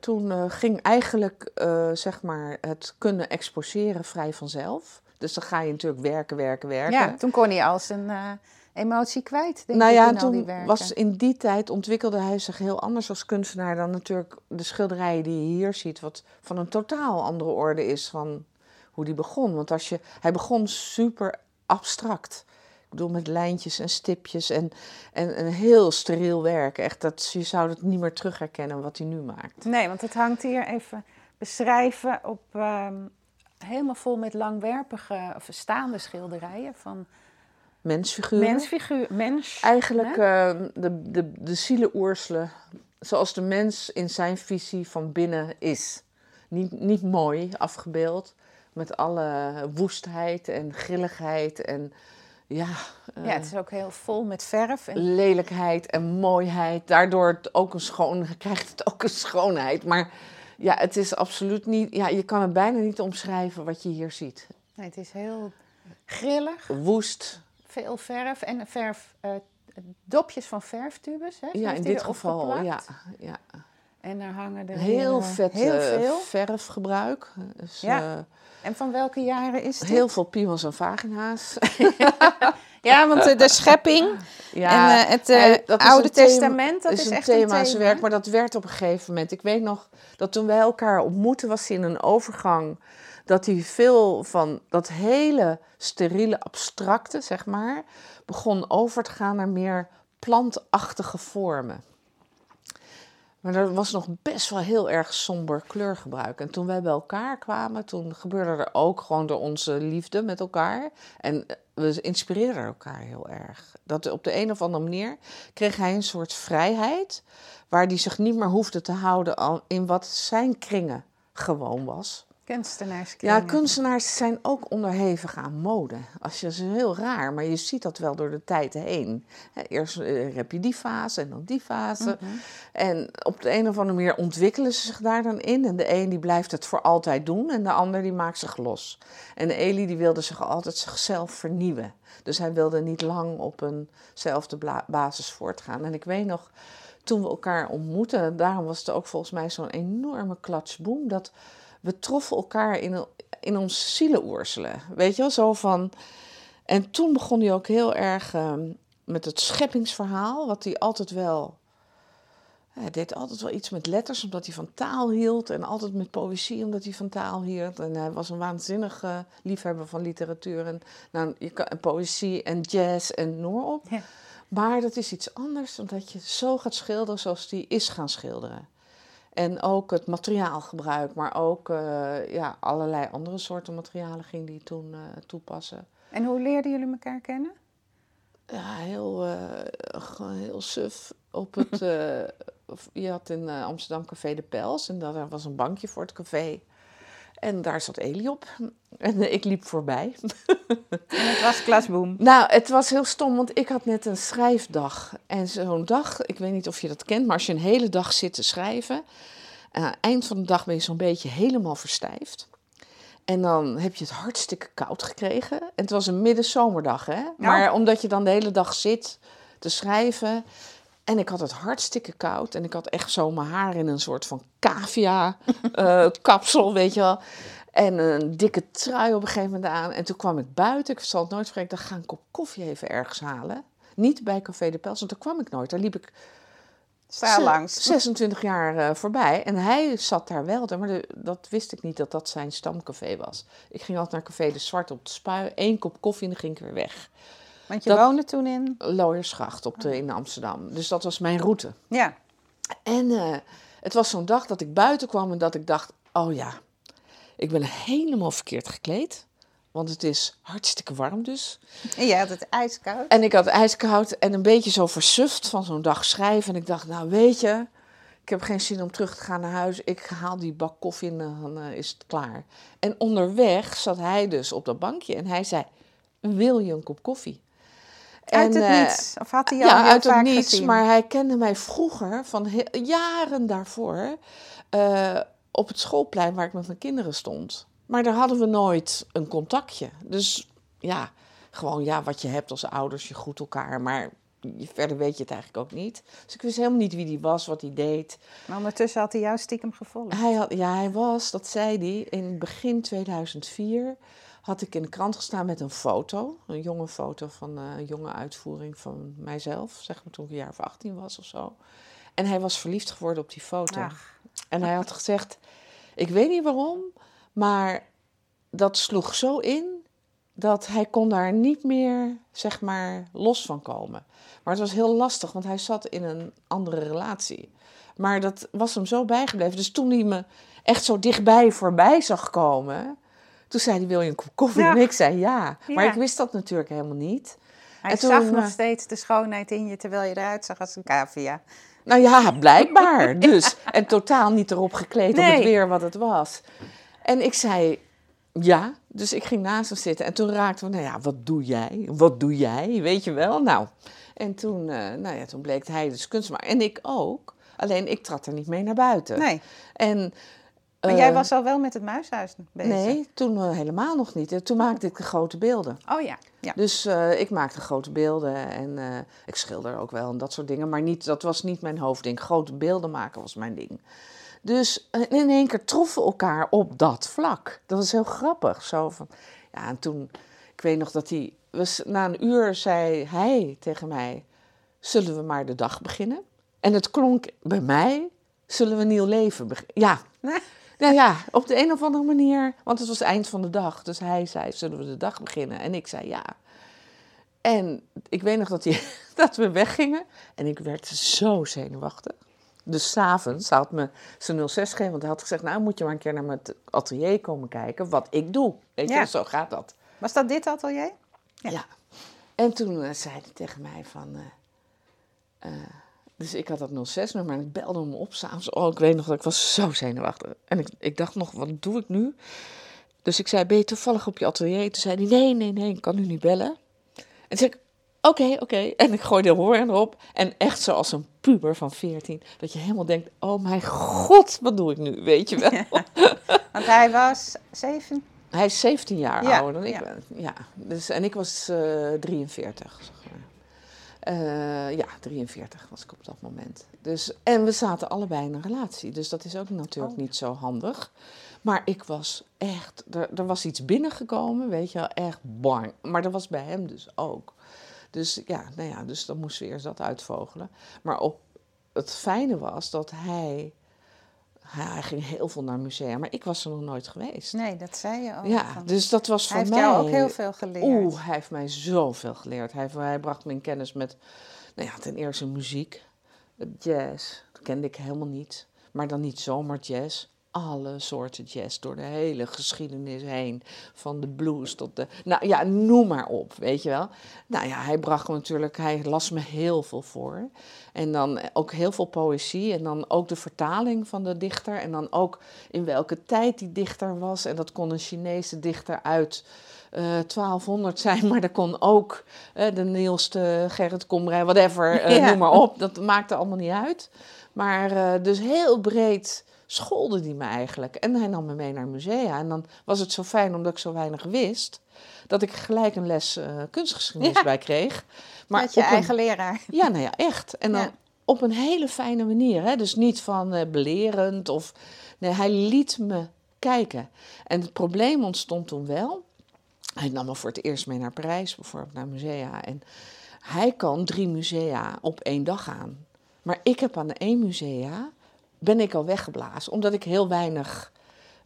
toen eh, ging eigenlijk eh, zeg maar het kunnen exposeren vrij vanzelf. Dus dan ga je natuurlijk werken, werken, werken. Ja, toen kon hij al zijn eh, emotie kwijt, denk nou ik, ja, in al die toen was in die tijd ontwikkelde hij zich heel anders als kunstenaar dan natuurlijk de schilderijen die je hier ziet, wat van een totaal andere orde is van hoe die begon. Want als je, hij begon super abstract. Ik bedoel, met lijntjes en stipjes en, en een heel steriel werk. Echt, dat, je zou het niet meer terug herkennen wat hij nu maakt. Nee, want het hangt hier even beschrijven op ehm, helemaal vol met langwerpige of staande schilderijen van Mensfiguren. mensfiguur, mens. Eigenlijk eh, de, de, de zielenoerselen, zoals de mens in zijn visie van binnen is. Niet, niet mooi afgebeeld, met alle woestheid en grilligheid en ja, ja, het is ook heel vol met verf. En... lelijkheid en mooiheid. Daardoor het ook een schoon, krijgt het ook een schoonheid. Maar ja, het is absoluut niet. Ja, je kan het bijna niet omschrijven wat je hier ziet. Nee, het is heel grillig, Woest. veel verf en verf, eh, dopjes van verftubes. Hè, Ja, in dit geval. Ja, ja. En daar hangen er Heel eh, vet heel eh, veel. verfgebruik. Dus, Ja. eh, En van welke jaren is dit? heel veel piemels en vagina's. Ja, want de, de schepping Ja, en eh, het eh, eh, Oude thema- Testament, dat is, is, een echt thema's een thema. werk, maar dat werd op een gegeven moment. Ik weet nog dat toen wij elkaar ontmoetten, was hij in een overgang. Dat hij veel van dat hele steriele, abstracte, zeg maar, begon over te gaan naar meer plantachtige vormen. Maar er was nog best wel heel erg somber kleurgebruik. En toen wij bij elkaar kwamen, toen gebeurde er ook gewoon door onze liefde met elkaar. En we inspireerden elkaar heel erg. Dat op de een of andere manier kreeg hij een soort vrijheid. Waar hij zich niet meer hoefde te houden in wat zijn kringen gewoon was. Kunstenaarskringen. Ja, kunstenaars zijn ook onderhevig aan mode. Als je, dat is heel raar, maar je ziet dat wel door de tijd heen. Eerst eh, heb je die fase en dan die fase. En op de een of andere manier ontwikkelen ze zich daar dan in. En de een die blijft het voor altijd doen en de ander die maakt zich los. En Eli die wilde zich altijd zichzelf vernieuwen. Dus hij wilde niet lang op eenzelfde basis voortgaan. En ik weet nog, toen we elkaar ontmoetten, daarom was het ook volgens mij zo'n enorme klatsboom, dat we troffen elkaar in, in ons zielenoerselen. Weet je wel, zo van... En toen begon hij ook heel erg ehm, met het scheppingsverhaal, wat hij altijd wel... Hij deed altijd wel iets met letters, omdat hij van taal hield. En altijd met poëzie, omdat hij van taal hield. En hij was een waanzinnige liefhebber van literatuur. En, nou, je kan, en poëzie en jazz en noem maar op. Ja. Maar dat is iets anders, omdat je zo gaat schilderen zoals die is gaan schilderen. En ook het materiaalgebruik, maar ook eh, ja, allerlei andere soorten materialen ging die toen eh, toepassen. En hoe leerden jullie elkaar kennen? Ja, heel, gewoon heel suf. Op het, je had in Amsterdam Café de Pels en daar was een bankje voor het café. En daar zat Eli op. En eh, ik liep voorbij. En het was klasboom. Nou, het was heel stom, want ik had net een schrijfdag. En zo'n dag, ik weet niet of je dat kent, maar als je een hele dag zit te schrijven, en aan het eind van de dag ben je zo'n beetje helemaal verstijfd. En dan heb je het hartstikke koud gekregen. En het was een middenzomerdag, hè? Maar omdat je dan de hele dag zit te schrijven. En ik had het hartstikke koud. En ik had echt zo mijn haar in een soort van cavia eh, kapsel, weet je wel. En een dikke trui op een gegeven moment aan. En toen kwam ik buiten. Ik zal het nooit vergeten. Ik dacht, ga een kop koffie even ergens halen. Niet bij Café de Pels, want daar kwam ik nooit. Daar liep ik Sta langs. 26 jaar eh, voorbij. En hij zat daar wel. Maar de- dat wist ik niet dat dat zijn stamcafé was. Ik ging altijd naar Café de Zwart op de spui. Eén kop koffie en dan ging ik weer weg. Want je Dat- woonde toen in... Looiersgracht op de, in Amsterdam. Dus dat was mijn route. Ja. En eh, het was zo'n dag dat ik buiten kwam en dat ik dacht: oh ja, ik ben helemaal verkeerd gekleed. Want het is hartstikke warm dus. En jij had het ijskoud. En ik had ijskoud en een beetje zo versuft van zo'n dag schrijven. En ik dacht, nou weet je, ik heb geen zin om terug te gaan naar huis. Ik haal die bak koffie en dan eh, is het klaar. En onderweg zat hij dus op dat bankje en hij zei, wil je een kop koffie? Uit het eh, niets. Of had hij jou ja, heel uit het niets. gezien? Maar hij kende mij vroeger, van jaren daarvoor, eh, op het schoolplein waar ik met mijn kinderen stond. Maar daar hadden we nooit een contactje. Dus ja, gewoon ja, wat je hebt als ouders, je groet elkaar. Maar verder weet je het eigenlijk ook niet. Dus ik wist helemaal niet wie die was, wat hij deed. Maar ondertussen had hij jou stiekem gevolgd. Hij had, ja, hij was, dat zei hij, in begin 2004 had ik in de krant gestaan met een foto. Een jonge foto van eh, een jonge uitvoering van mijzelf, zeg maar toen ik een jaar of 18 was of zo. En hij was verliefd geworden op die foto. Ach. En hij had gezegd, ik weet niet waarom, maar dat sloeg zo in dat hij kon daar niet meer, zeg maar, los van komen. Maar het was heel lastig, want hij zat in een andere relatie. Maar dat was hem zo bijgebleven. Dus toen hij me echt zo dichtbij voorbij zag komen, toen zei hij, wil je een kop koffie? Ja. En ik zei ja. Maar Ja. ik wist dat natuurlijk helemaal niet. Hij En toen, zag nog eh, steeds de schoonheid in je, terwijl je eruit zag als een cavia. Nou ja, blijkbaar. Dus. En totaal niet erop gekleed op Nee. het weer wat het was. En ik zei, Ja, dus ik ging naast hem zitten en toen raakten we, nou ja, wat doe jij? Wat doe jij? Weet je wel? Nou, en toen, eh, nou ja, toen bleek hij dus kunstenaar. En ik ook. Alleen ik trad er niet mee naar buiten. Nee. En, Maar jij eh, was al wel met het muishuis bezig? Nee, toen eh, helemaal nog niet. En Toen maakte ik de grote beelden. Oh ja. ja. Dus eh, ik maakte grote beelden en eh, ik schilder ook wel en dat soort dingen. Maar niet, dat was niet mijn hoofdding. Grote beelden maken was mijn ding. Dus eh, in één keer troffen we elkaar op dat vlak. Dat was heel grappig. Zo van, ja, en toen, ik weet nog dat hij, was, na een uur zei hij tegen mij, zullen we maar de dag beginnen? En het klonk bij mij, zullen we een nieuw leven beginnen? Ja, nou ja, op de een of andere manier, want het was het eind van de dag. Dus hij zei, zullen we de dag beginnen? En ik zei ja. En ik weet nog dat, hij, dat we weggingen en ik werd zo zenuwachtig. Dus s'avonds had me zijn 06 gegeven, want hij had gezegd, nou moet je maar een keer naar mijn atelier komen kijken wat ik doe. Weet je, Ja. zo gaat dat. Was dat dit atelier? Ja. Ja. En toen eh, zei hij tegen mij van... eh, eh, dus ik had dat 06-nummer en ik belde hem op s'avonds. Oh, ik weet nog dat ik was zo zenuwachtig. En ik, ik dacht nog, wat doe ik nu? Dus ik zei, ben je toevallig op je atelier? Toen zei hij, nee, nee, nee, ik kan nu niet bellen. En toen zei ik, oké, oké. En ik gooide de hoorn erop. En echt zoals een puber van 14. Dat je helemaal denkt, oh mijn god, wat doe ik nu? Weet je wel? Want hij was zeven. Hij is 17 jaar Ja, ouder dan ik ja. ben. Ja, dus, en ik was eh 43. Eh, ja, 43 was ik op dat moment. Dus, en we zaten allebei in een relatie. Dus dat is ook natuurlijk Oh. niet zo handig. Maar ik was echt... Er, er was iets binnengekomen, weet je wel. Echt bang. Maar dat was bij hem dus ook. Dus ja, nou ja, dus dan moesten we eerst dat uitvogelen. Maar op, het fijne was dat hij... Hij ging heel veel naar musea, maar ik was er nog nooit geweest. Nee, dat zei je al. Ja, van- dus dat was Oh, hij voor heeft mij... jou ook heel veel geleerd. Oeh, hij heeft mij zoveel geleerd. Hij, hij bracht me in kennis met, nou ja, ten eerste muziek, jazz. Dat kende ik helemaal niet. Maar dan niet zomaar jazz. Alle soorten jazz door de hele geschiedenis heen. Van de blues tot de. Nou ja, noem maar op, weet je wel. Nou ja, hij bracht me natuurlijk. Hij las me heel veel voor. En dan ook heel veel poëzie. En dan ook de vertaling van de dichter. En dan ook in welke tijd die dichter was. En dat kon een Chinese dichter uit eh 1200 zijn. Maar dat kon ook eh, de Niels, Gerrit Komrij, whatever. eh, Ja. Noem maar op. Dat maakte allemaal niet uit. Maar eh, dus heel breed scholde die me eigenlijk. En hij nam me mee naar musea. En dan was het zo fijn, omdat ik zo weinig wist... dat ik gelijk een les eh, kunstgeschiedenis Ja. bij kreeg. Maar Met je een- eigen leraar. ja, nou ja, echt. En dan Ja. op een hele fijne manier. Hè? Dus niet van eh, belerend of... Nee, hij liet me kijken. En het probleem ontstond toen wel. Hij nam me voor het eerst mee naar Parijs, bijvoorbeeld naar musea. En hij kan drie musea op één dag gaan. Maar ik heb aan de één musea, ben ik al weggeblazen. Omdat ik heel weinig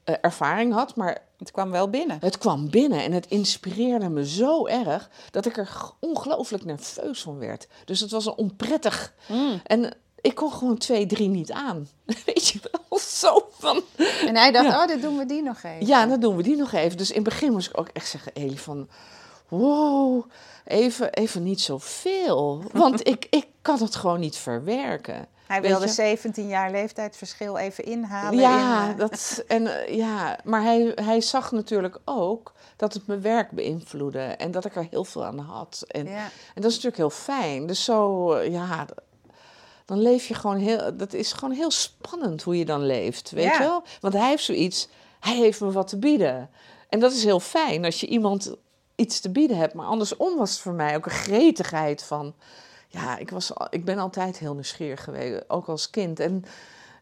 eh, ervaring had. Maar Het kwam wel binnen. het kwam binnen en het inspireerde me zo erg dat ik er ongelooflijk nerveus van werd. Dus het was een onprettig. Mm. En ik kon gewoon twee, drie niet aan. Weet je wel, zo van. En hij dacht, Ja. oh, dit doen we die nog even. Ja, dan doen we die nog even. Dus in het begin moest ik ook echt zeggen, Eli, van... Wow, even, even niet zoveel. Want ik, ik kan het gewoon niet verwerken. Hij wilde je? 17 jaar leeftijdsverschil even inhalen. Ja, in, eh, dat, en, eh, ja, maar hij, hij zag natuurlijk ook dat het mijn werk beïnvloedde. En dat ik er heel veel aan had. En, ja. en dat is natuurlijk heel fijn. Dus zo, eh, ja, dan leef je gewoon heel... Dat is gewoon heel spannend hoe je dan leeft, weet Ja. je wel? Want hij heeft zoiets, hij heeft me wat te bieden. En dat is heel fijn als je iemand iets te bieden hebt. Maar andersom was het voor mij ook een gretigheid van... Ja, ik, was, ik ben altijd heel nieuwsgierig geweest, ook als kind. En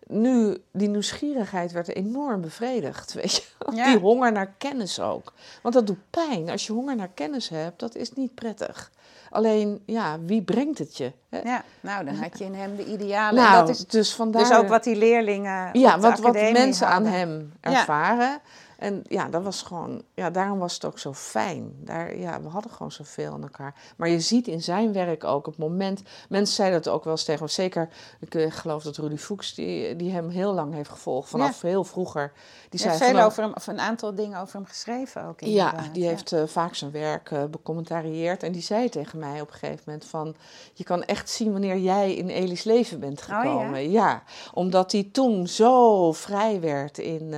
nu, die nieuwsgierigheid werd enorm bevredigd, weet je. Ja. Die honger naar kennis ook. Want dat doet pijn. Als je honger naar kennis hebt, dat is niet prettig. Alleen, ja, wie brengt het je? Hè? ja, nou, dan had je in hem de idealen. nou, en dat is dus vandaar... dus ook wat die leerlingen ja, wat, wat mensen aan hem Ja. En ja, dat was gewoon, ja, daarom was het ook zo fijn. Daar, ja, we hadden gewoon zoveel aan elkaar. Maar je ziet in zijn werk ook het moment. Mensen zeiden het ook wel eens tegen me. Zeker, ik eh, geloof dat Rudy Fuchs, die, die hem heel lang heeft gevolgd, vanaf heel vroeger. Die zei veel over hem, of een aantal dingen over hem geschreven ook. ja, die heeft eh, vaak zijn werk eh becommentarieerd. En die zei tegen mij op een gegeven moment van... je kan echt zien wanneer jij in Eli's leven bent Oh, ja? gekomen. ja? omdat hij toen zo vrij werd in,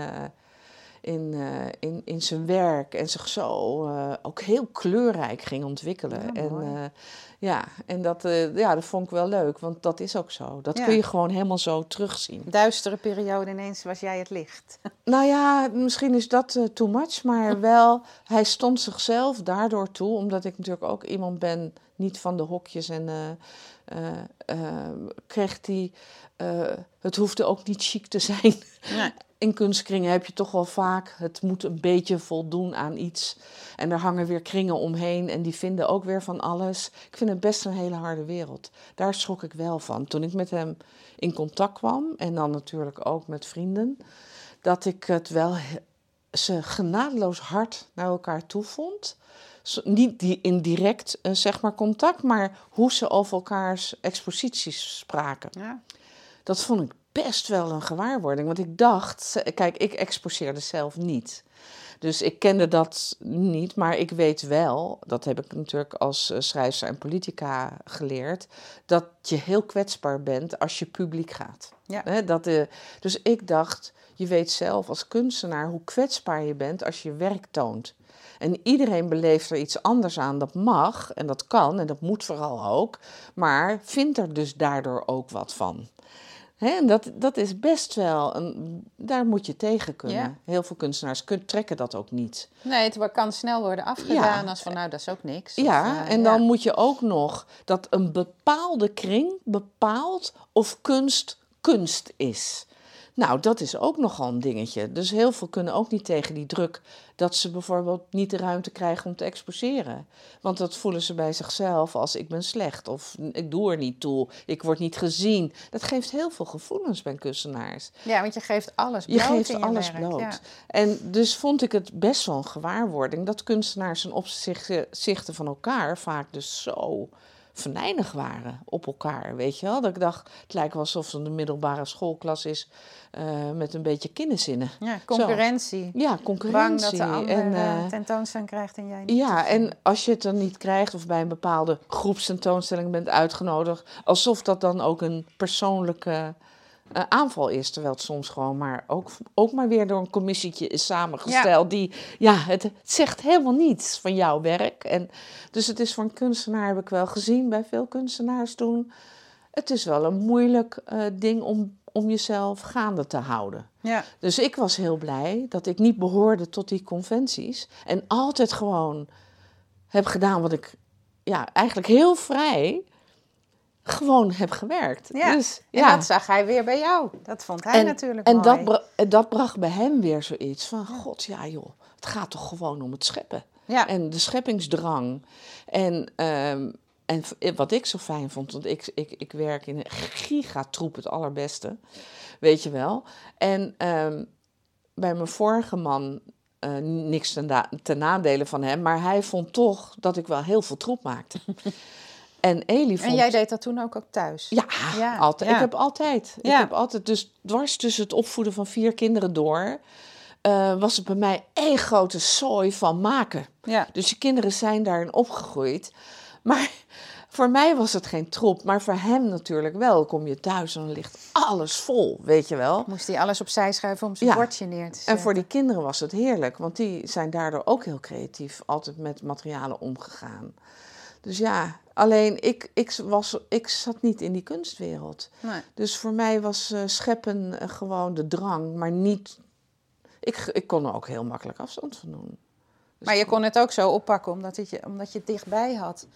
in, eh, in, in zijn werk en zich zo eh, ook heel kleurrijk ging ontwikkelen. Ja, en eh, ja, en dat, ja, dat vond ik wel leuk, want dat is ook zo. Dat Ja. kun je gewoon helemaal zo terugzien. Duistere periode, ineens was jij het licht. Nou ja, misschien is dat too much, maar wel, hij stond zichzelf daardoor toe, omdat ik natuurlijk ook iemand ben, niet van de hokjes en kreeg hij, eh, het hoefde ook niet chic te zijn. Nee. In kunstkringen heb je toch wel vaak, het moet een beetje voldoen aan iets. En er hangen weer kringen omheen en die vinden ook weer van alles. Ik vind het best een hele harde wereld. Daar schrok ik wel van. Toen ik met hem in contact kwam, en dan natuurlijk ook met vrienden, dat ik het wel ze genadeloos hard naar elkaar toe vond. Niet die indirect eh, zeg maar contact, maar hoe ze over elkaars exposities spraken. Ja. Dat vond ik best wel een gewaarwording. Want ik dacht, kijk, ik exposeerde zelf niet. Dus ik kende dat niet, maar ik weet wel, dat heb ik natuurlijk als eh, schrijfster en politica geleerd, dat je heel kwetsbaar bent als je publiek gaat. Ja. Dat, eh, dus ik dacht, je weet zelf als kunstenaar hoe kwetsbaar je bent als je werk toont. En iedereen beleeft er iets anders aan. Dat mag en dat kan en dat moet vooral ook. Maar vindt er dus daardoor ook wat van. Hè, en dat, dat is best wel, een, daar moet je tegen kunnen. Ja. Heel veel kunstenaars kun, trekken dat ook niet. Nee, het kan snel worden afgedaan Ja. als van nou, dat is ook niks. Of, Ja, eh, en dan moet je ook nog dat een bepaalde kring bepaalt of kunst kunst is. Nou, dat is ook nogal een dingetje. Dus heel veel kunnen ook niet tegen die druk dat ze bijvoorbeeld niet de ruimte krijgen om te exposeren. Want dat voelen ze bij zichzelf als ik ben slecht of ik doe er niet toe, ik word niet gezien. Dat geeft heel veel gevoelens bij kunstenaars. Ja, want je geeft alles Je bloot geeft in je alles werk, bloot. ja. En dus vond ik het best wel een gewaarwording dat kunstenaars ten opzichte van elkaar vaak dus zo venijnig waren op elkaar. Weet je wel? Dat ik dacht, het lijkt wel alsof het een middelbare schoolklas is eh, met een beetje kinderzinnen. Ja, concurrentie. Ja, Bang concurrentie. dat de ander en, eh, eh, tentoonstelling krijgt en jij niet. ja, en als je het dan niet krijgt of bij een bepaalde groepstentoonstelling bent uitgenodigd, alsof dat dan ook een persoonlijke eh, aanval is. Terwijl het soms gewoon maar ook, ook maar weer door een commissietje is samengesteld. Die, ja, het, het zegt helemaal niets van jouw werk. En, dus het is voor een kunstenaar, heb ik wel gezien bij veel kunstenaars toen. Het is wel een moeilijk eh, ding om, om jezelf gaande te houden. ja. Dus ik was heel blij dat ik niet behoorde tot die conventies. En altijd gewoon heb gedaan wat ik ja, eigenlijk heel vrij gewoon heb gewerkt. Ja, Dus, En ja. dat zag hij weer bij jou. Dat vond hij en, natuurlijk en mooi. dat, en dat bracht bij hem weer zoiets van... God, ja joh, het gaat toch gewoon om het scheppen. Ja. En de scheppingsdrang. En, ehm, en v- wat ik zo fijn vond, want ik, ik, ik werk in een gigatroep het allerbeste, weet je wel. En ehm, bij mijn vorige man, eh, niks ten, ten nadele van hem, maar hij vond toch dat ik wel heel veel troep maakte. en Elie vond... En jij deed dat toen ook, ook thuis? Ja, Ja, altijd. ja. Ik heb altijd. Ik heb altijd. Dus dwars tussen het opvoeden van vier kinderen door. eh, was het bij mij één grote zooi van maken. Ja. Dus je kinderen zijn daarin opgegroeid. Maar voor mij was het geen troep. Maar voor hem natuurlijk wel. Kom je thuis en dan ligt alles vol, weet je wel. Moest hij alles opzij schuiven om zijn Ja. bordje neer te zetten? En voor die kinderen was het heerlijk. Want die zijn daardoor ook heel creatief. Altijd met materialen omgegaan. Dus ja, alleen ik, ik, was, ik zat niet in die kunstwereld. Nee. Dus voor mij was eh, scheppen eh, gewoon de drang, maar niet. Ik, ik kon er ook heel makkelijk afstand van doen. Dus Maar je kon het ook zo oppakken omdat, het je, omdat je het dichtbij had.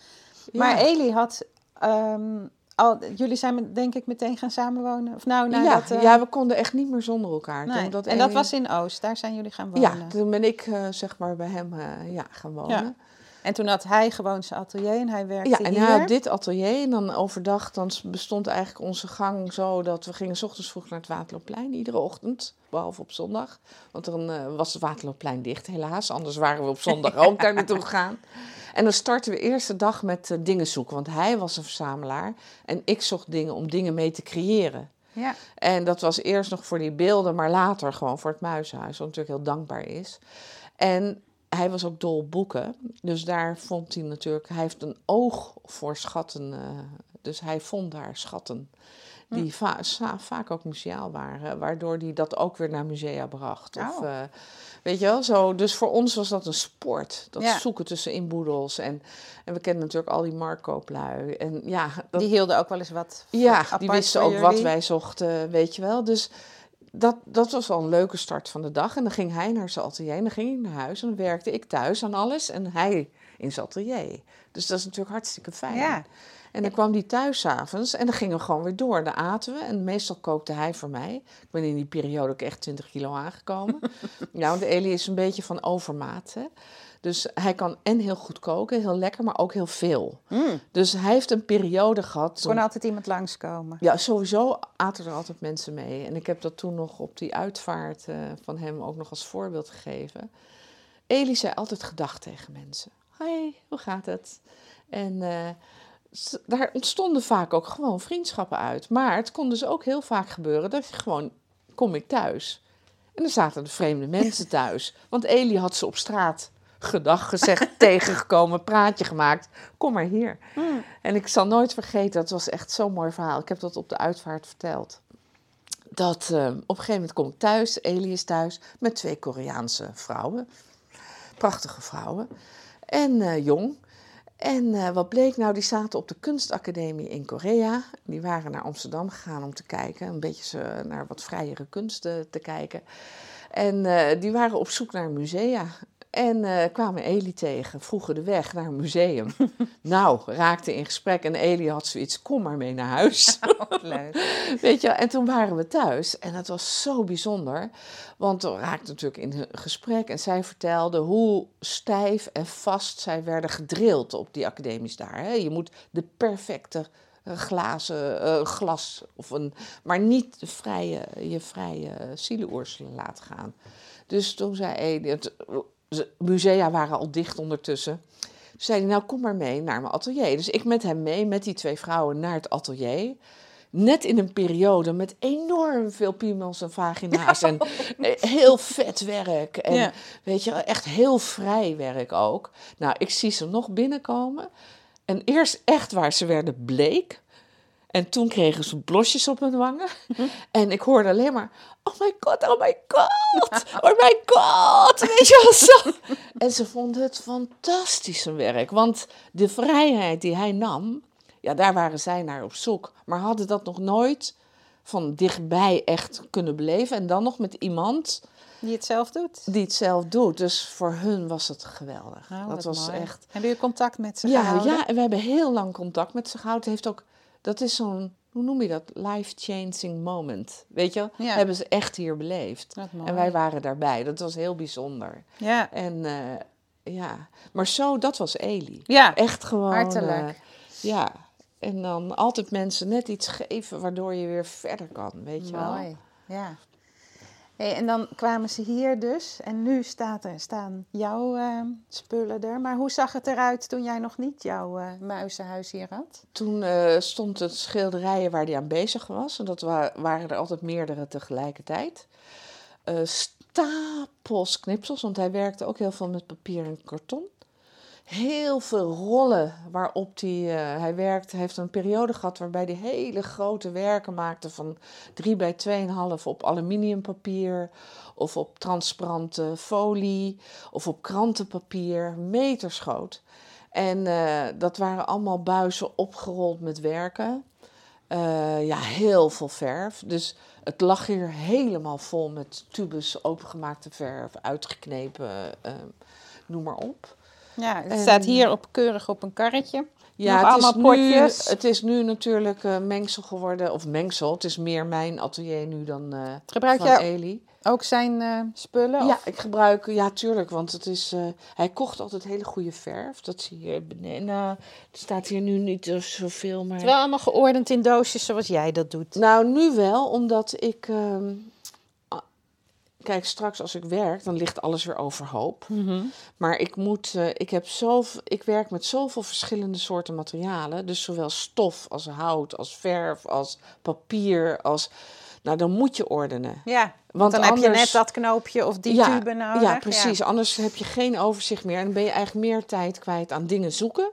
Maar Ja. Elie had... ehm, al, jullie zijn denk ik meteen gaan samenwonen? Of nou, nou ja, dat, eh, ja, we konden echt niet meer zonder elkaar. nee. Toen en dat was in Oost, daar zijn jullie gaan wonen. Ja, toen ben ik zeg maar bij hem ja, gaan wonen. En toen had hij gewoon zijn atelier en hij werkte Ja, en hier. hij had dit atelier en dan overdag dan bestond eigenlijk onze gang zo dat we gingen 's ochtends vroeg naar het Waterloopplein iedere ochtend, behalve op zondag. Want dan eh, was het Waterloopplein dicht helaas, anders waren we op zondag ook daar naartoe gegaan. En dan startten we eerst de dag met eh, dingen zoeken, want hij was een verzamelaar en ik zocht dingen om dingen mee te creëren. Ja. En dat was eerst nog voor die beelden, maar later gewoon voor het muizenhuis, wat natuurlijk heel dankbaar is. En hij was ook dol op boeken, dus daar vond hij natuurlijk, hij heeft een oog voor schatten, eh, dus hij vond daar schatten. Die va- sa- vaak ook museaal waren, waardoor die dat ook weer naar musea bracht. Of, Oh. eh, weet je wel, zo. Dus voor ons was dat een sport. Dat Ja. zoeken tussen inboedels. En, en we kennen natuurlijk al die marktkooplui. En ja, dat, Die hielden ook wel eens wat ja, die wisten ook wat wij zochten, weet je wel. Dus dat, dat was al een leuke start van de dag. En dan ging hij naar zijn atelier en dan ging ik naar huis. En dan werkte ik thuis aan alles en hij in zijn atelier. Dus dat is natuurlijk hartstikke fijn. Ja. En dan kwam die thuis 's avonds en dan gingen we gewoon weer door. Dan aten we en meestal kookte hij voor mij. Ik ben in die periode ook echt 20 kilo aangekomen. ja, want Elie is een beetje van overmaat. Hè? Dus hij kan en heel goed koken, heel lekker, maar ook heel veel. Mm. Dus hij heeft een periode gehad. Er toen- kon altijd iemand langskomen. ja, sowieso aten er altijd mensen mee. En ik heb dat toen nog op die uitvaart eh, van hem ook nog als voorbeeld gegeven. Elie zei altijd gedag tegen mensen. Hoi, hoe gaat het? En eh, daar ontstonden vaak ook gewoon vriendschappen uit. Maar het kon dus ook heel vaak gebeuren dat je gewoon, kom ik thuis. En dan zaten er vreemde mensen thuis. Want Elie had ze op straat gedag gezegd, tegengekomen, praatje gemaakt. Kom maar hier. Mm. En ik zal nooit vergeten, het was echt zo'n mooi verhaal. Ik heb dat op de uitvaart verteld. Dat eh, op een gegeven moment kom ik thuis, Elie is thuis, met twee Koreaanse vrouwen. Prachtige vrouwen. En eh, jong. En eh, wat bleek nou, die zaten op de kunstacademie in Korea. Die waren naar Amsterdam gegaan om te kijken, een beetje naar wat vrijere kunsten te kijken. En die waren op zoek naar musea. En eh, kwamen Elie tegen, vroegen de weg naar een museum. nou, raakten in gesprek en Elie had zoiets, kom maar mee naar huis. Wat leuk. Weet je, en toen waren we thuis en dat was zo bijzonder. Want we raakten natuurlijk in een gesprek en zij vertelde hoe stijf en vast zij werden gedrild op die academies daar. Hè. Je moet de perfecte eh, glazen eh, glas, of een, maar niet de vrije, je vrije zieleoerselen laten gaan. Dus toen zei het, de musea waren al dicht ondertussen. Toen zei hij, nou kom maar mee naar mijn atelier. Dus ik met hem mee, met die twee vrouwen, naar het atelier. Net in een periode met enorm veel piemels en vagina's en eh, heel vet werk. En Ja. weet je, echt heel vrij werk ook. Nou, ik zie ze nog binnenkomen. En eerst echt waar ze werden bleek. En toen kregen ze blosjes op hun wangen. En ik hoorde alleen maar, oh my god, oh my god, oh my god. Weet je wel zo. En ze vonden het fantastisch hun werk. Want de vrijheid die hij nam, ja, daar waren zij naar op zoek. Maar hadden dat nog nooit van dichtbij echt kunnen beleven. En dan nog met iemand Die het zelf doet. die het zelf doet. Dus voor hun was het geweldig. Oh, dat was mooi. echt Hebben jullie contact met ze ja, gehouden? ja, en we hebben heel lang contact met ze gehouden. Het heeft ook, dat is zo'n, hoe noem je dat? Life-changing moment. Weet je wel? Ja. Hebben ze echt hier beleefd. En wij waren daarbij. Dat was heel bijzonder. Ja, En eh, ja, maar zo, dat was Elie. ja. Echt gewoon. Hartelijk. eh, ja. En dan altijd mensen net iets geven waardoor je weer verder kan, weet je wel. Mooi, ja. En dan kwamen ze hier dus. En nu staat er, staan jouw eh, spullen er. Maar hoe zag het eruit toen jij nog niet jouw eh, muizenhuis hier had? Toen eh, stond het schilderijen waar hij aan bezig was. En dat wa- waren er altijd meerdere tegelijkertijd. Stapels knipsels, want hij werkte ook heel veel met papier en karton. Heel veel rollen waarop hij, eh, hij werkte. Hij heeft een periode gehad waarbij hij hele grote werken maakte van 3 bij 2,5 op aluminiumpapier of op transparante folie of op krantenpapier, metersgroot. En eh, dat waren allemaal buizen opgerold met werken. Eh, ja, heel veel verf. Dus het lag hier helemaal vol met tubes, opengemaakte verf, uitgeknepen, eh, noem maar op. Ja, het En- staat hier op, keurig op een karretje. Ja, Nog het is, nu, potjes. het is nu natuurlijk eh, mengsel geworden, of mengsel. Het is meer mijn atelier nu dan eh Gebruik van jij Elie. ook zijn eh, spullen? Ja, of- ik gebruik, ja, tuurlijk, want het is, hij kocht altijd hele goede verf. Dat zie je beneden. Nou, er staat hier nu niet zoveel, maar... Het is wel allemaal geordend in doosjes zoals jij dat doet. Nou, nu wel, omdat ik. Kijk, straks als ik werk, dan ligt alles weer overhoop. Maar ik moet. eh, ik, heb zoveel, ik werk met zoveel verschillende soorten materialen. Dus zowel stof als hout, als verf, als papier, als. Nou, dan moet je ordenen. Ja, want Want dan heb je net dat knoopje of die ja, tube nodig. Ja, precies. Anders heb je geen overzicht meer en dan ben je eigenlijk meer tijd kwijt aan dingen zoeken